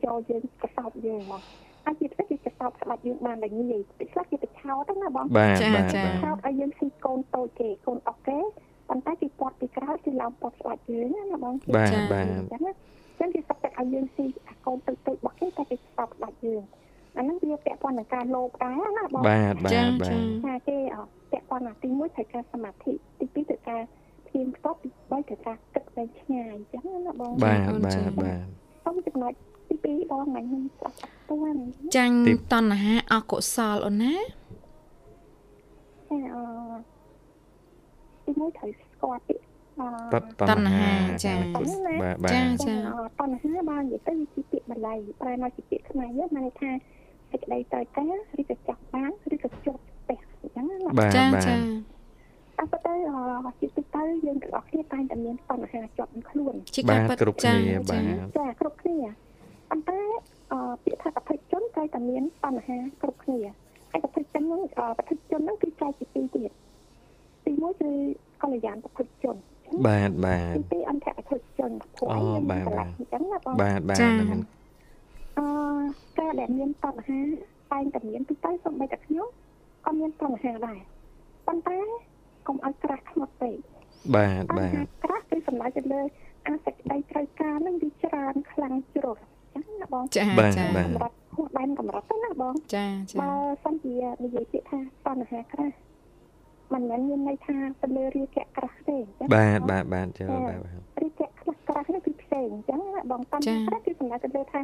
យកយើងកសោបយើងមកហើយជាពិសេសគឺកសោបស្ដាច់យើងបានតែងាយពីខ្លះគេបិឆោតហ្នឹងណាបងបាទចាបាទចាបាទឆោតឲ្យយើងស៊ីកូនតូចគេកូនអុកគេប៉ុន្តែគេ ពាត់ពីក្រោយគឺឡើងពាត់ស្ដាច់យើងណាបងបាទចាបាទអញ្ចឹងណាអញ្ចឹងគេសុខចិត្តឲ្យយើងស៊ីអាកូនទៅទៅរបស់គេតែគេស្បស្ដាច់យើងអាហ្នឹងវាពាក់ព័ន្ធនឹងការលោភដែរណាបងបាទបាចាទចាបាទថាគេអពាក់ព័ន្ធអាទី1ត្រូវការសមាធិទី2ត្រូវការធៀងខ្ទប់ទី3ត្រូវការគិតវែងឆ្ងាយអញ្ចឹងណាបងបាទអូនបាចាទបាទសូមចំណុចទី2បងថ្ងៃខ្ញុំស្ដាប់តាន់ចាញ់តណ្ហាអកុសលអូនណាចាអទីមួយត្រូវស្គាល់ពី តណ្ហាចាបាទបាទចាចាតណ្ហាបាននិយាយទៅវាជាពាក្យបាលីប្រែមកជាពាក្យខ្មែរយើងមានន័យថាសេចក្តីត្រូវការឬក៏ចង់បានឬក៏ជាប់ផ្ទះអញ្ចឹងណាបាទចាចាអត់ទៅជាទូទៅយើងទាំងអស់គ្នាតែងតែមានបញ្ហាជាប់ខ្លួនជាការពិតគ្រប់គ្នាបាទចាគ្រប់គ្នាប៉ុន្តែអពាក្យថាប្រតិជនតែតែមានបញ្ហាគ្រប់គ្នាហើយប្រតិជនហ្នឹងប្រតិជនហ្នឹងគឺចែកជាពីរទៀតទីមួយគឺកល្យានប្រតិជន បាទបាទទីពីរអន្តរប្រតិជនព្រោះយើងបាទបាទអញ្ចឹងណាបងបាទបាទអឺការដែលមានបញ្ហាតែងតែមានទីទៅសូម្បីតែខ្ញុំក៏មានបញ្ហាដែរប៉ុន្តែកុំឲ្យក្រាស់ខ្មាត់ពេកបាទបាទក្រាស់គឺសំដៅទៅលើអាសេចក្តីត្រូវការនឹងវាច្រើនខ្លាំងជ្រុលចឹងណាបងចាចាសម្រាប់ហួសដែនកម្រិតទៅណាបងចាចាបើសិនជានិយាយពាក្យថាបញ្ហាក្រាស់ មិនមែនមានន័យថាទៅលើរាគៈក្រាស់ទេចាបាទបាទបាទចូលបាទរាគៈខ្លះក្រាស់នេះគឺផ្សេងអញ្ចឹងបងតាមក្រាស់គឺសំដៅទៅលើថា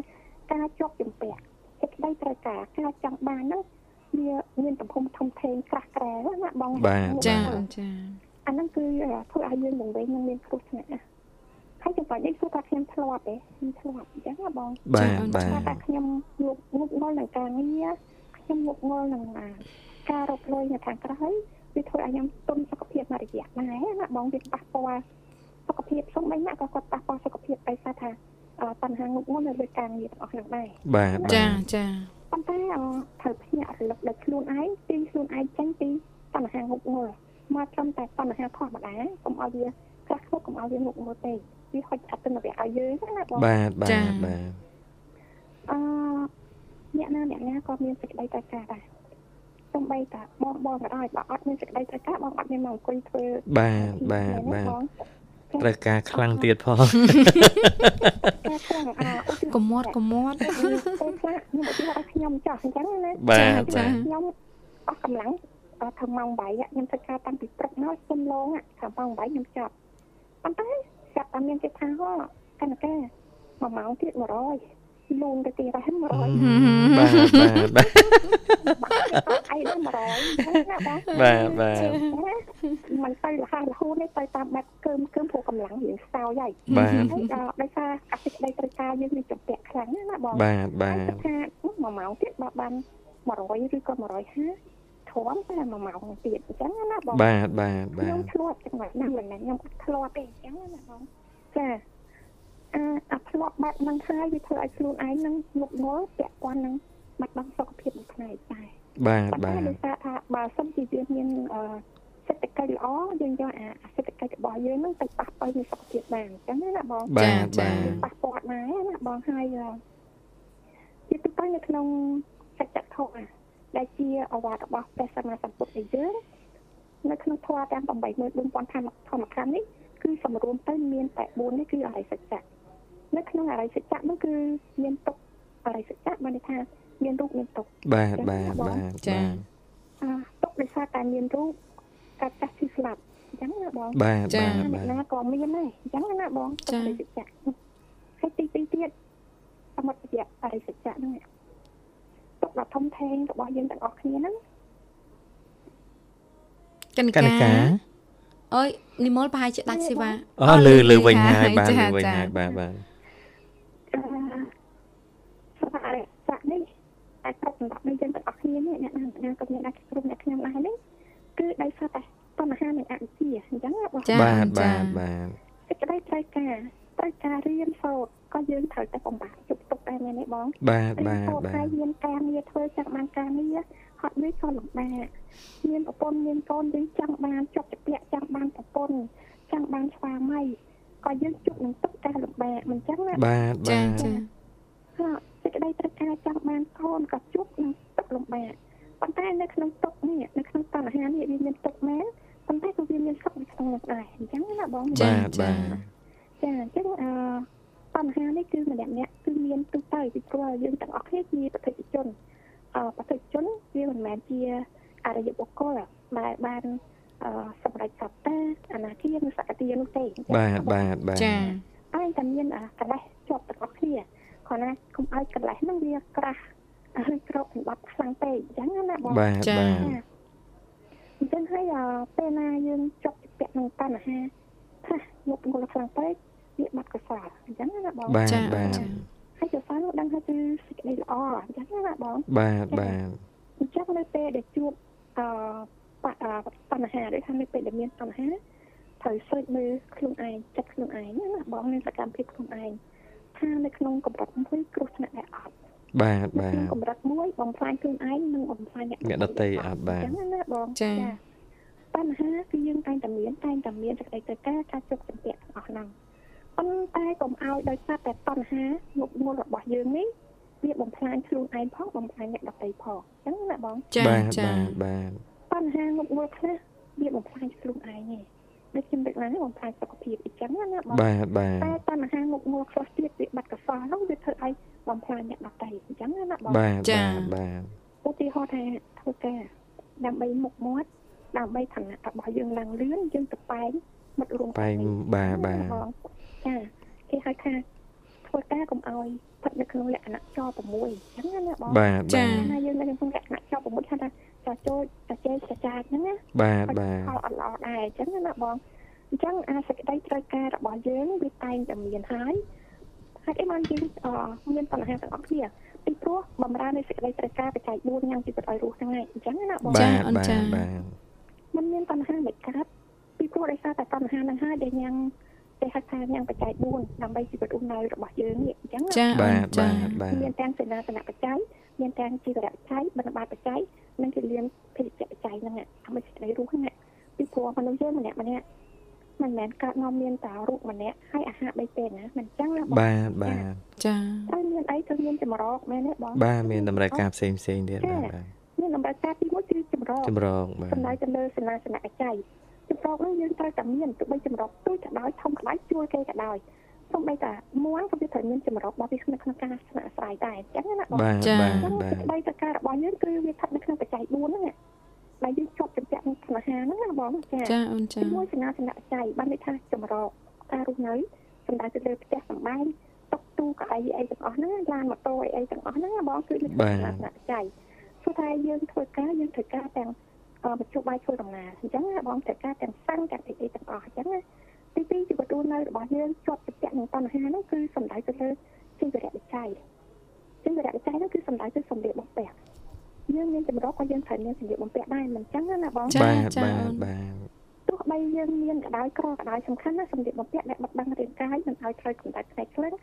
ការជាប់ជំពាក់សេចក្តីត្រូវការការចង់បានហ្នឹងវាមានទំហំធំធេងក្រាស់ក្រែណាបងចាចាអាហ្នឹងគឺធ្វើឲ្យយើងនឹងវិញនឹងមានគ្រោះថ្នាក់ហើយចំពោះនេះគឺថាខ្ញុំធ្លាប់ទេខ្ញុំធ្លាប់អញ្ចឹងណាបងបាទបាទថាខ្ញុំងុកងុកងល់នឹងការងារខ្ញុំងុកងល់នឹងការរកលុយនៅខាងក្រៅ វាធ្វើឲ្យខ្ញុំទុនសុខភាពមួយរយៈដែរណាបងវាប៉ះពាល់សុខភាពសូម្បីណាក៏គាត់ប៉ះពាល់សុខភាពដោយសារថាបញ្ហាងុកងល់នៅលើការងារទាំងអស់ហ្នឹងដែរបាទចាចាប៉ុន្តែត្រូវភ្ញាក់រលឹកដល់ខ្លួនឯងទីខ្លួនឯងចេញពីបញ្ហាងុកងល់មកត្រឹមតែបញ្ហាធម្មតាកុំឲ្យវាខ្លះខ្លះកុំឲ្យវាងុកងល់ទេវាហុចអត្តនវៈឲ្យយើងណាបងបាទបាទបាទអឺអ្នកណាអ្នកណាក៏មានសេចក្តីត្រូវការដែរ សំបីតាបងបងក៏ដោយបើអត់មានសេចក្តីត្រូវការបងអត់មានមកអង្គុយធ្វើបាទបាទបាទត្រូវការខ្លាំងទៀតផងកុំមាត់កុំមាត់ពេលខ្លះខ្ញុំឧទាហរណ៍ខ្ញុំចាស់អញ្ចឹងណាបាទខ្ញុំអស់កម្លាំងធ្វើម៉ោង8ខ្ញុំធ្វើការតាំងពីព្រឹកមកសុំឡងថាម៉ោង8ខ្ញុំចប់ប៉ុន្តែចាប់តែមានគេថាហ៎កណ្ណកាមួយម៉ោងទៀត100 លូនទៅទីរ៉ែ100បាទបាទបាទអីដល់100ណាបាទបាទបាទมันទៅលះរហូតនេះទៅតាមបែបកើមកើមព្រោះកម្លាំងរៀងខ្សោយហើយបាទដោយសារអតិក្តីត្រូវការយើងមានចម្ពាក់ខ្លាំងណាបងបាទបាទថាមួយម៉ោងទៀតបើបាន100ឬក៏150ធំតែមួយម៉ោងទៀតអញ្ចឹងណាបងបាទបាទបាទខ្ញុំធ្លាប់ចំណុចហ្នឹងមិនមែនខ្ញុំអត់ធ្លាប់ទេអញ្ចឹងណាបងចា អាអាធ្លាប់បែបហ្នឹងហើយវាធ្វើឲ្យខ្លួនឯងនឹងងប់ងល់ពាក់ព័ន្ធនឹងបាត់បង់សុខភាពមួយផ្នែកដែរបាទបាទដោយសារថាបើសិនជាយើងមានអឺសេដ្ឋកិច្ចល្អយើងយកអាសេដ្ឋកិច្ចរបស់យើងនឹងទៅប៉ះពាល់នឹងសុខភាពបានអញ្ចឹងណាបងចាចាប៉ះពាល់ដែរណាបងហើយជាទូទៅនៅក្នុងសច្ចធម៌ដែលជាអវត្តរបស់ព្រះសម្មាសម្ពុទ្ធយើងនៅក្នុងធម៌ទាំង84000ធម្មធម្មខណ្ឌនេះគឺសម្រួមទៅមានតែ4នេះគឺអរិយសច្ចៈ នៅក្នុងអរិយសច្ចៈនោះគឺមានទុកអរិយសច្ចៈបានន័យថាមានរូបមានទុកបាទបាទបាទចាអឺទុកដោយសារតែមានរូបកាត់ចាស់ឈឺស្លាប់អញ្ចឹងណាបងបាទចាអ្នកណាក៏មានដែរអញ្ចឹងណាបងទុកអរិយសច្ចៈហើយទីទីទៀតសមុទ្រយៈអរិយសច្ចៈហ្នឹងទុកដ៏ធំធេងរបស់យើងទាំងអស់គ្នាហ្នឹងកណ្កាអើយនិមលប្រហែលជាដាច់សេវាអូលើលើវិញហើយបាទលើវិញហើយបាទបាទ អឺសាក់នេះអាចគ្រប់សម្រាប់នៅយើងទាំងអស់គ្នានេះអ្នកណាណាក៏មានអាចគ្រប់អ្នកខ្ញុំដែរនេះគឺដោយសារតែបញ្ហានឹងអវិជ្ជាអញ្ចឹងបាទបាទបាទបាទសេចក្តីត្រូវការត្រូវការរៀនសូត្រក៏យើងត្រូវតែបំបាក់ជប់ទុកដែរមែនទេបងបាទបាទបាទហើយមានការងារធ្វើចង់បានការងារហត់នេះក៏លំបាកមានប្រពន្ធមានកូនយើងចង់បានចុកចពាក់ចង់បានប្រពន្ធចង់បានស្វាមី ក៏យើងជួបនឹងទុកការលំបាកមិនចឹងណាបាទបាទចាចាសេចក្តីត្រូវការចង់បានកូនក៏ជួបនឹងទុកលំបាកប៉ុន្តែនៅក្នុងទុកនេះនៅក្នុងបញ្ហានេះវាមានទុកមែនប៉ុន្តែក៏វាមានសុខនៅក្នុងនោះដែរអញ្ចឹងណាបងបាទបាទចាអញ្ចឹងអឺបញ្ហានេះគឺម្នាក់ម្នាក់គឺមានទូទៅពីព្រោះយើងទាំងអស់គ្នាជាប្រតិជនអឺប្រតិជនវាមិនមែនជាអរិយបុគ្គលដែលបានអឺ សម្រេចសត្វតាអនាគានិងសកតិនោះទេបាទបាទបាទចាហើយតែមានកលេសជាប់ទាំងអស់គ្នាខគ្រាន់ណាកុំឲ្យកន្លេះហ្នឹងវាក្រាស់ហើយក្រោកសម្បត្តិខ្លាំងពេកអញ្ចឹងណាបងបាទបាទអញ្ចឹងហើយពេលណាយើងចប់ពាក់នឹងបញ្ហាថាមុខមូលខ្លាំងពេកវាបាត់កសលអញ្ចឹងណាបងបាទចា៎បាទចា៎ហើយកសលនោះដឹងថាគឺសេចក្តីល្អអញ្ចឹងណាបងបាទបាទអញ្ចឹងនៅពេលដែលជួបអឺ បអឺបញ្ហាដូចថានៅពេលដែលមានបញ្ហាត្រូវស្រេចមើលខ្លួនឯងចិត្តខ្លួនឯងណាបងនៅសកម្មភាពខ្លួនឯងថានៅក្នុងកម្រិតមួយគ្រោះថ្នាក់ដែរអត់បាទបាក្នុងទកម្រិតមួយបំផ្លាញខ្លួនឯងនិងបំផ្លាញអ្នកអ្នកដទៃអត់បាទអញ្ចឹងណាបងចា៎បញ្ហាគឺយើងតែងតែមានតែងតែមានសេចក្តីត្រូវការការជោគជំពាក់ទាំងអស់ហ្នឹងប៉ុន្តែកុំឲ្យដោយសារតែបញ្ហាមុខមូលរបស់យើងនេះវាបំផ្លាញខ្លួនឯងផងបំផ្លាញអ្នកដទៃផងអញ្ចឹងណាបងចាបាទចាបាទបាទ បញ្ហាមុខមូលខ្លះវាបំផ្លាញខ្លួនឯងទេដូចខ្ញុំដឹកឡើងបំផ្លាញសុខភាពអញ្ចឹងណាបងបាទបាទតែបញ្ហាមុខមូលខ្លះទៀតវាបាត់កសលហ្នឹងវាធ្វើឲ្យបំផ្លាញអ្នកដទៃអញ្ចឹងណាបងបាទចា៎បាទបាទឧទាហរណ៍ថាធ្វើការដើម្បីមុខមាត់ដើម្បីឋានៈរបស់យើងឡើងលឿនយើងទៅបែងមិត្តរួមបែងបាទបាទចាគេហៅថាធ្វើការកុំឲ្យស្ថិតនៅក្នុងលក្ខណៈច6អញ្ចឹងណាបងបាទចាបាទណាយើងនៅក្នុងលក្ខណៈច6ថាថា ចោចូលចជែកចចាចហ្នឹងណាបាទបាទផលអត់ល្អដែរអញ្ចឹងណាបងអញ្ចឹងអាសេចក្តីត្រូវការរបស់យើងវាតែងតែមានហើយហើយអីបានយើងអមានបញ្ហាទាំងអស់គ្នាពីព្រោះបំរើនៃសេចក្តីត្រូវការបច្ច័យ4យ៉ាងជីវិតឲ្យរស់ហ្នឹងឯងអញ្ចឹងណាបងចា៎បាទអូនបាទចា៎បាទมันមានបញ្ហាមិនកើតពីព្រោះដោយសារតែបញ្ហាហ្នឹងហើយដែលញ៉ាំគេហៅថាញ៉ាំបច្ច័យ4ដើម្បីជីវិតរស់នៅរបស់យើងនេះអញ្ចឹងណាចាអូបាទនចាបាទបាទមានទាំងសេនាសនៈបច្ច័យ មានទាំងជីវរៈបច្ច័យបណ្ឌបាតបច្ច័យនិងគិលានភេទជ្ជៈបច្ច័យហ្នឹងអាដើម្បីសេចក្តីរស់ហ្នឹងណាពីព្រោះមនុស្សយើងម្នាក់ម្នាក់មិនមែនកើតមកមានតែរូបម្នាក់ហើយអាហារបីពេលណាមិនអញ្ចឹងណាបងបាទបាទចាហើយមានអីទៅមានចម្រោកមែនទេបងបាទមានតម្រូវការផ្សេងផ្សេងទៀតបាទបាទមានតម្រូវការទីមួយគឺចម្រោកចម្រងបាទសំដៅទៅលើសេនាសនៈបច្ច័យចម្រោកហ្នឹងយើងត្រូវតែមានទោះបីចម្រោកទូចក៏ដោយធំក៏ដោយជួលគេក៏ដោយ សូម្បីតែមួនក៏វាត្រូវមានចម្រោករបស់វាក្នុងក្នុងការស្នាក់អាស្រ័យដែរអញ្ចឹងណាបងបាទចាបាទអញ្ចឹងបាសេចទក្តីត្រូវការរបស់យើងគឺវាស្ថិតនៅក្នុងបច្ច័យ4ហ្នឹងណាដែលយើងជាប់ជំពាក់នឹងស្នេហាហ្នឹងណាបងចា៎ចាអូនចាទីមួយសេនាសនៈបច្ច័យបានន័យថាចម្រោកការរស់នៅសំដៅទៅលើផ្ទះសម្បែងតុកទូកៅអីអីទាំងអស់ហ្នឹងឡានម៉ូតូអីអីទាំងអស់ហ្នឹងណាបងគឺនៅក្នុងសេនាសនៈបច្ច័យព្រោះតែយើងធ្វើការយើងត្រូវការទាំងអឺមជ្ឈបាយធ្វើដំណើរអញ្ចឹងណាបងត្រូវការទាំងសាំងទាំងអីអីទាំងអស់អញ្ចឹងណា ទីពីរជីវិតរស់នៅរបស់យើងជាប់ជំពាក់នឹងបញ្ហាហ្នឹងគឺសំដៅទៅលើជីវរៈបច្ច័យជីវរៈបច្ច័យហ្នឹងគឺសំដៅទៅសម្លៀកបំពាក់យើងមានចម្រោកក៏យើងត្រូវមានសម្លៀកបំពាក់ដែរមិនអញ្ចឹងណាបងចាបាទចាបាទអូនបាទទោះបីយើងមានក៏ដោយក្រក៏ដោយសំខាន់ណាសម្លៀកបំពាក់ដែលបិទបាំងរាងកាយមិនឲ្យត្រូវកម្ដៅថ្ងៃខ្លាំង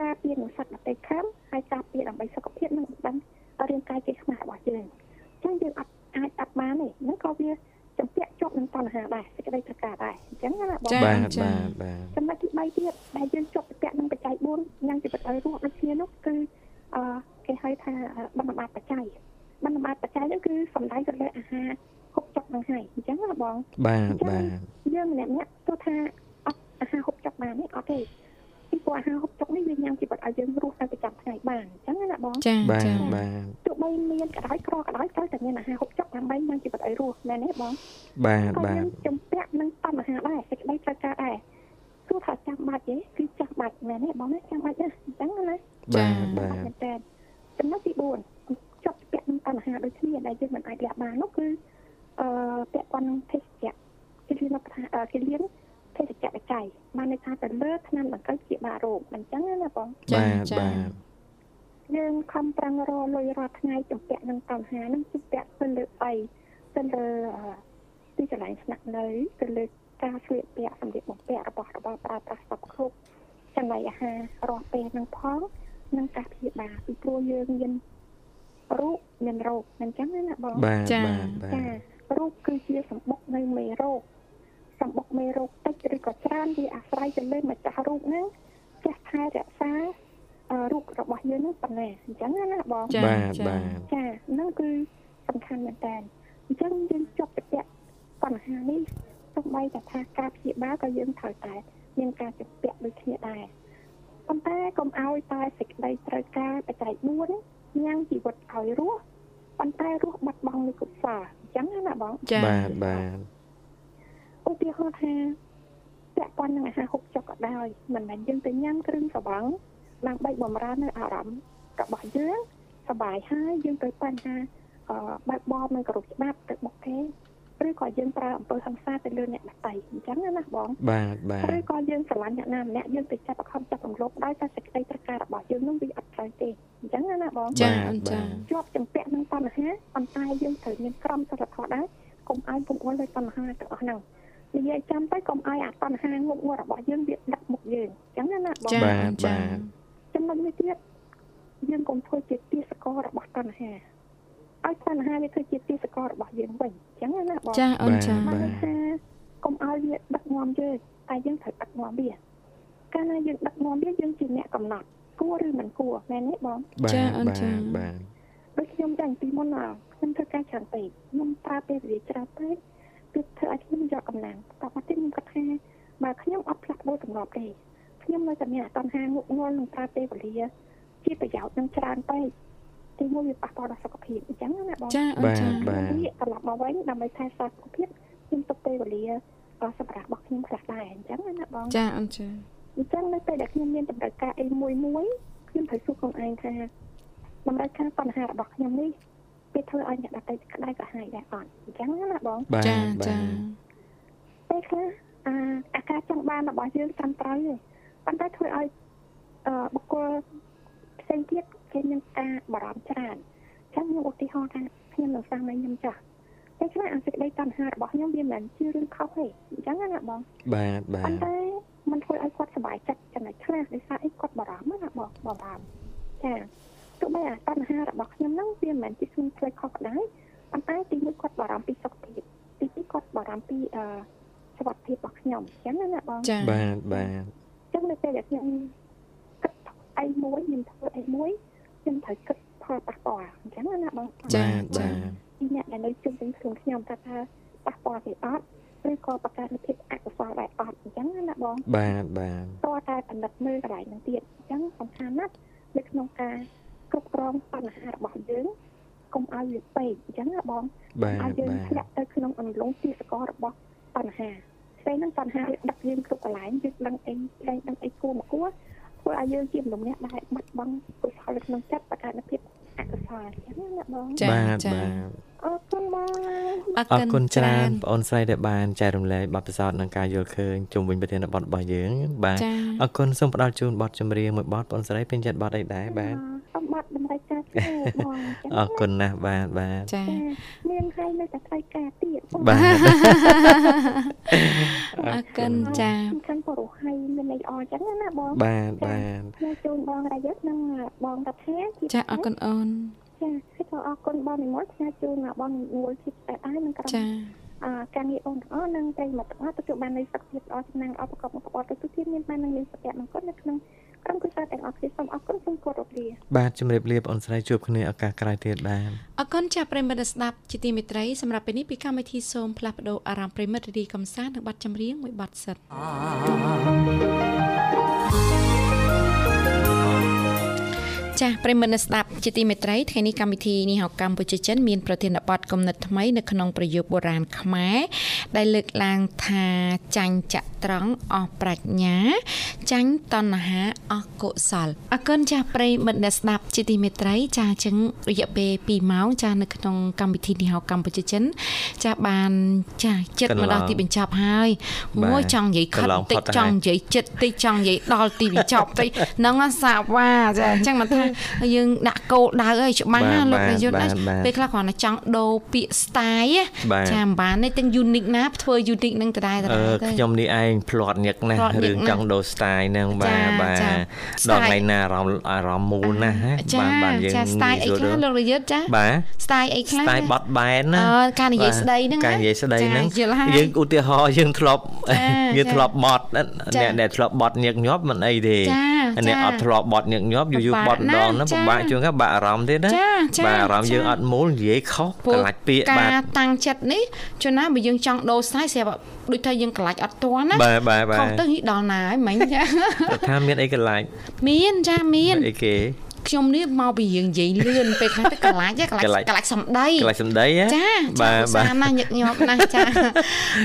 ការពារនឹងសត្វដទៃខាងហើយការពារដើម្បីសុខភាពនិងបិទបាំងរាងកាយជាខ្មាស់របស់យើងអញ្ចឹងយើងអត់អាចអត់បានទេហ្នឹងក៏វាចំពាក់ជាប់នឹងបញ្ហាដែរសេចក្តីត្រូវការ ដែរអញ្ចឹងណាបងចា៎បាទចា៎បាទបាទចំណុចទី3ទៀតដែលយើងជាប់ពាក់នឹងបច្ច័យ4យ៉ាងជីវិតឲ្យរស់ដូចគ្នានោះគឺអឺគេហៅថាបណ្ឌបាតបច្ច័យបណ្ឌបាតបច្ច័យនោះគឺសំដៅទៅលើអាហារហូបចុកហ្នឹងហើយអញ្ចឹងណាបងបាទបាទយើងម្នាក់ម្នាក់ទោះថាអត់អាហារហូបចុកបានទេអត់ទេពីព្រោះអាហារហូបចុកនេះវាញ៉ាំជីវិតឲ្យយើងរស់នៅប្រចាំថ្ងៃបានអញ្ចឹងណាបងចាបាទចាបាទ ទោះបីមានក៏ដោយក្រក៏ដោយត្រូវតែមានអាហារហូបចុកដើម្បីញ៉ាំជីវិតឲ្យរស់មែនទេបង បាទ ហើយ បា យើង ទ ជំពាក់នឹងបញ្ហាដែរសេចក្តីត្រូវការដែរទោះថាចាំបាច់ទេគឺចាំបាច់មែនទេបងណាចាំបាច់ណាអញ្ចឹងណា បាទបាទ មែនតើចំណុចទី4ជាប់ពាក់នឹងបញ្ហាដូចគ្នាដែលយើងមិនអាចលះបាននោះគឺអឺពាក់ព័ន្ធនឹងភេសជ្ជៈគេលៀនថាគេលៀនភេសជ្ជៈបច្ច័យបានន័យថាទៅលើថ្នាំដង្កូវជាបារោគអញ្ចឹងណាបង ចា បាទ ចា បាទ យើងខំប្រឹងរលុយរាល់ថ្ងៃជំពាក់នឹងបញ្ហានឹងជំពាក់ទៅលើអីទៅលើទីកន្លែងស្នាក់នៅទៅលើការស្លៀកពាក់សម្លៀកបំពាក់របស់របរប្រើប្រាស់សពគ្រប់ចំណីអាហាររាល់ពេលនឹងផងនិងការព្យាបាលពីព្រោះយើងមានរូប មានរោគអញ្ចឹងណាបងបាទបាទបាចាទរោគគឺជាសម្បុកនៃមេរោគសម្បុកមេរោគតិចឬក៏ច្រើនវាអាស្រ័យទៅលើម្ចាស់រូបហ្នឹងចេះថែរក្សាអឺរូបរបស់យើងហ្នឹងប៉ុណ្ណាអញ្ចឹងណាបងចាបាទចាបាទចាហ្នឹងគឺសំខាន់មែនតើអញ្ចឹងយើងជាប់ពាក់បញ្ហានេះទោះបីតែថាការព្យាបាលក៏យើងត្រូវតែមានការជំពាក់ដូចគ្នាដែរប៉ុន្តែកុំឲ្យតែសេចក្តីត្រូវការបច្ច័យ4 ញ៉ាំងជីវិតឲ្យរស់ប៉ុន្តែរស់បាត់បង់នូវកុសលអញ្ចឹងណាបង ចា បាទបាទ ឧទាហរណ៍ថាពាក់ព័ន្ធនឹងអាហារហូបចុកក៏ដោយមិនមែនយើងទៅញ៉ាំគ្រឿងស្រវឹង ដើម្បីបំរើនៅអារម្មណ៍របស់យើងសบายហើយយើងទៅបញ្ហាអឺបើកបបនឹងគោរពច្បាប់ទៅបុកគេ ឬក៏យើងប្រើអំពើហិង្សាទៅលើអ្នកដទៃអញ្ចឹងណាបងបាទបាទឬក៏យើងស្រឡាញ់អ្នកណាម្នាក់យើងទៅចាប់បង្ខំចាប់រំលោភដោយតែសេចក្តីត្រូវការរបស់យើងនោះវាអត់ត្រូវទេអញ្ចឹងណាបងចាអូនចាជាប់ចំពាក់នឹងបញ្ហាប៉ុន្តែយើងត្រូវមានក្រមសីលធម៌ដែរកុំឲ្យពង្អល់លើបញ្ហាទាំងអស់ហ្នឹងនិយាយចាំទៅកុំឲ្យអាបញ្ហាងប់ងល់របស់យើងវាដឹកមុខយើងអញ្ចឹងណាបងចាបាទអូនចាបាទចំណុចមួយទៀតយើងកុំធ្វើជាទីសកលរបស់តណ្ហា ឲ្យតណ្ហាវាធ្វើជាទីសកលរបស់យើងវិញអញ្ចឹងណាបងចាអូនចាបានន័យថាកុំឲ្យវាដឹកនាំយើងតែយើងត្រូវដឹកនាំវាកាលណាយើងដឹកនាំវាយើងជាអ្នកកំណត់គួរឬមិនគួរមែនទេបងបាទចាអូនបាទចាបាទដូចខ្ញុំចាញ់ពីមុនណាខ្ញុំធ្វើការច្រើនពេកខ្ញុំប្រើពេលវេលាច្រើនពេកគឺធ្វើឲ្យខ្ញុំយកកម្លាំងតែមកទីខ្ញុំគិតថាបើខ្ញុំអត់ផ្លាស់ប្ដូរទម្លាប់ទេខ្ញុំនៅតែមានអតន្ហាងុកងល់នឹងប្រើពេលវេលាជាប្រយោជន៍នឹងច្រើនពេក ទីមួយវាប៉ះពាល់ដល់សុខភាពអញ្ចឹងណាបងចាអូនបាទចាបាទវាត្រឡប់មកវិញដើម្បីថែសុខភាពខ្ញុំទុកពេលវេលាដល់សម្រាប់របស់ខ្ញុំខ្លះដែរអញ្ចឹងណាបងចាអូនចាអញ្ចឹងនៅពេលដែលខ្ញុំមានតម្រូវការអីមួយមួយខ្ញុំត្រូវសួរខ្លួនឯងថាតម្រូវការបញ្ហារបស់ខ្ញុំនេះវាធ្វើឲ្យអ្នកដទៃក្តៅក្រហាយដែរអត់អញ្ចឹងណាបងបាទចាបាចាទពេលខ្លះអាអាការចង់បានរបស់យើងតាមត្រូវទេប៉ុន្តែធ្វើឲ្យអឺបុគ្គលផ្សេងទៀត គេមានការបារម្ភច្រើនអញ្ចឹងខ្ញុំឧទាហរណ៍ថាខ្ញុំនៅសាំងនៅខ្ញុំចាស់ពេលខ្លះអាសេចក្តីតណ្ហារបស់ខ្ញុំវាមិនមែនជារឿងខុសទេអញ្ចឹងណាបងបាទបាប៉ុទន្តែมันធ្វើឲ្យគាត់សុបាយចិត្តចំណុចខ្លះដោយសារអីគាត់បារម្ភណាបងបារម្ភចាទោះបីអាបញ្ហារបស់ខ្ញុំហ្នឹងវាមិនមែនជាខ្លួនផ្លេចខុសក៏ដោយប៉ុន្តែទីមួយគាត់បារម្ភពីសុខភាពទីពីរគាត់បារម្ភពីអឺសុខភាពរបស់ខ្ញុំអញ្ចឹងណាបងចាបាទបាទអញ្ចឹងនៅពេលដែលខ្ញុំគិតអីមួយខ្ញុំធ្វើអីមួយ ខ្ញុំត្រូវគិតផលប៉ះពាល់អញ្ចឹងណាបងចាបាទបាទពីអ្នកដែលនៅជុំវិញខ្លួនខ្ញុំថាថាប៉ះពាល់គេអត់ឬក៏បង្កើតនូវភាពអកុសលដែរអត់អញ្ចឹងណាបងបាទបាទតើតែពិនិត្យមើលកន្លែងហ្នឹងទៀតអញ្ចឹងសំខាន់ណាស់នៅក្នុងការគ្រប់គ្រងបញ្ហារបស់យើងកុំឲ្យវាពេកអញ្ចឹងណាបងបាទឲ្យយើងបាទធ្លាក់ទៅក្នុងអន្លង់ទីសកលរបស់បញ្ហាផ្សេងហ្នឹងបញ្ហាវាដឹកយើងគ្រប់កន្លែងយើងដឹងអីដឹងដឹងអីគួរមកគួរ ធ្វើឲ្យយើងជាមនុស្សម្នាក់ដែលបាត់បង់កុសលនៅក្នុងចិត្តបង្កើតនូវភាពអកុសលអញ្ចឹងណាបងចាបាទចាបាទ អរគុណបងអរអរគុណគុណច្ច្រើននបងអូនស្រីដែលបានចែករំលែកបទពិសោធន៍និងការយល់ឃើញជុំវិញប្រធានបទរបស់យើង បាទចាអរគុណសូមផ្ដល់ជូនបទចម្រៀងមួយបទបងអូនស្រីពេញចិត្តបទអីដែរបាទអំបត្តិតម្រូវការទេបងអញ្ចឹងអរគុណណាស់បាទបាទចាចាមានហើយនៅតែត្រូវការទៀតបងបាទអរគុណចាសំខាន់ពរស់ហើយមានន័យអអញ្ចឹងណាបងបាទបាទខ្ញុំជូនបងរាយុទ្ធនិងបងតាថាជាចាអរគុណអូន ចាហើយក៏អរគុណបងនិមលផ្សាយជូនបងនួលជាតែដែរនឹងក្រុមចាអឺការងារបងទាំងអស់និងប្រិយមិត្តទាំងអស់ទទួលបាននូវសុខភាពល្អចំណាំងល្អប្រកបមុខរបរទៅទៀតមានបាននឹងមានសុភមង្គលនៅក្នុងក្រុមគ្រួសារទាំងអស់គ្នាសូមអរគុណសូមគោរពលាបាទជំរាបលាបងអូនស្រីជួបគ្នាឱកាសក្រោយទៀតបាទអរគុណចាស់ប្រិយមិត្តស្ដាប់ជាទីមេត្រីសម្រាប់ពេលនេះពីកម្មវិធីសូមផ្លាស់ប្ដូរអារម្មណ៍ប្រិយមិត្តរីកំសាន្តនឹងប័ណ្ណចម្រៀងមួយប័ណ្ណសិត ចាស់ប្រិយមិត្តអ្នកស្ដាប់ជាទីមេត្រីថ្ងៃនេះកម្មវិធីនេះហៅកម្ពុជាចិនមានប្រធានបទគំនិតថ្មីនៅក្នុងប្រយោគបុរាណខ្មែរដែលលើកឡើងថាចាញ់ច ត្រង្គអស់ប្រាជ្ញា ចាញ់តណ្ហាអស់កុសលអរគុណចាស់ប្រិយមិត្តអ្នកស្ដាប់ជាទីមេត្រី ចាស់ចឹងរយៈពេល2ម៉ោងចាស់នៅក្នុងកម្មវិធីនេះហៅកម្ពុជាចិន ចាស់បានចាស់ចិត្តមកដល់ទីបញ្ចប់ហើយមួយចង់និយាយខិតបន្តិចចង់និយាយចិត្តតិចចង់និយាយដល់ទីបញ្ចប់តិចហ្នឹងសាវ៉ាចាអញ្ចឹងមកថាយើងដាក់គោលដៅឲ្យច្បាស់ណាលោកប្រយុទ្ធណាពេលខ្លះគ្រាន់តែចង់ដូរពាក្យ style ចាមិនបានទេទាំង unique ណាធ្វើ unique នឹងដដែលដអឺដែលទៅខ្ញុំនេះឯងផ្្លាត់ញឹកណាស់ផ្លាត់ញឹករឿងណាស់ចង់ដូរ style ហ្នឹងបាចាទបាទចាដល់ style ថ្ងៃណាអារម្មណ៍អារម្មណ៍មូលណាស់ហ៎ចាបានបានយើងចា style អីខ្លះលោករយុទ្ធចាបាទ style អីខ្លះ style បត់បែនណាអឺការនិយាយស្ដីហ្នឹងការនិយាយស្ដីហ្នឹងចាយល់ហើយយើងឧទាហរណ៍យើងធ្លាប់ចាយើងចាធ្លាប់បត់ចាអ្នកដែលធ្លាប់បត់ញឹកញាប់មិនអីទេចា អ្នកចាអត់ធ្លាប់បត់ញឹកញាប់យូរយូរពិបាបកត់ម្ដងណាស់ហ្នឹងចាពិបាកជួនកាលបាក់អារម្មណ៍ទេណាចាចាបាទអារម្មណ៍យើងចាអត់មូលនិយាយខុសព្រោះកន្លាច់ពាក្យកាបាទរតាំងចិត្តនេះជួនណាបើយើងចង់ដូរ style ស្រាប់ដូចថាយើងកន្លាច់អត់ទាន់ណាបាទបាទបាខុសទទៅនេះដល់ណាហើយមិញចាគាត់ថាមានអីកន្លាច់មានចាមានអីគេ ខ្ញុំនេះមកពីរឿងនិយាយលឿនពេលខ្លះទៅកលាច់កលាច់កលាច់សំដីកលាច់សំដីចាបាទបាទណាញឹកញាប់ណាស់ចា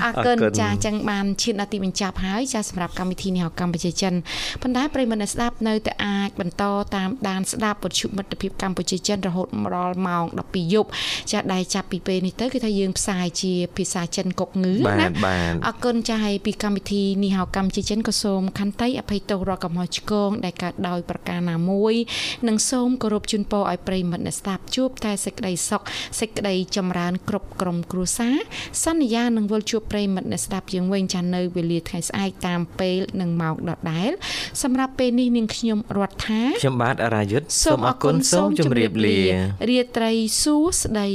អរគុណចាចឹងបានឈានដល់ទីបញ្ចប់ហើយចាសម្រាប់កម្មវិធីនេះកម្ពុជាចិនប៉ុន្តែប្រិយមិត្តអ្នកស្ដាប់នៅតែអាចបន្តតាមដានស្ដាប់ពុទ្ធមិត្តភាពកម្ពុជាចិនរហូតមកដល់ម៉ោង12យប់ចាដែលចាប់ពីពេលនេះទៅគឺថាយើងផ្សាយជាភាសាចិនកុកងឺណាអរគុណចាឲ្យពីកម្មវិធីនេះហៅកម្ពុជាចិនក៏សូមខន្តីអភ័យទោសរកកំហុសឆ្គងដែលកើតដោយប្រការណាមួយនិងសូមគោរពជូនពរឲ្យប្រិយមិត្តអ្នកស្ដាប់ជួបតែសេចក្តីសុខសេចក្តីចម្រើនគ្រប់ក្រុមគ្រួសារសន្យានឹងវិលជួបប្រិយមិត្តអ្នកស្ដាប់យើងវិញចានៅវេលាថ្ងៃស្អែកតាមពេលនិងម៉ោងដដែលសម្រាប់ពេលនេះនាងខ្ញុំរដ្ឋាខ្ញុំបាទអរាយុទ្ធសូមអរគុណសូមជម្រាបលារាត្រីសួស្តី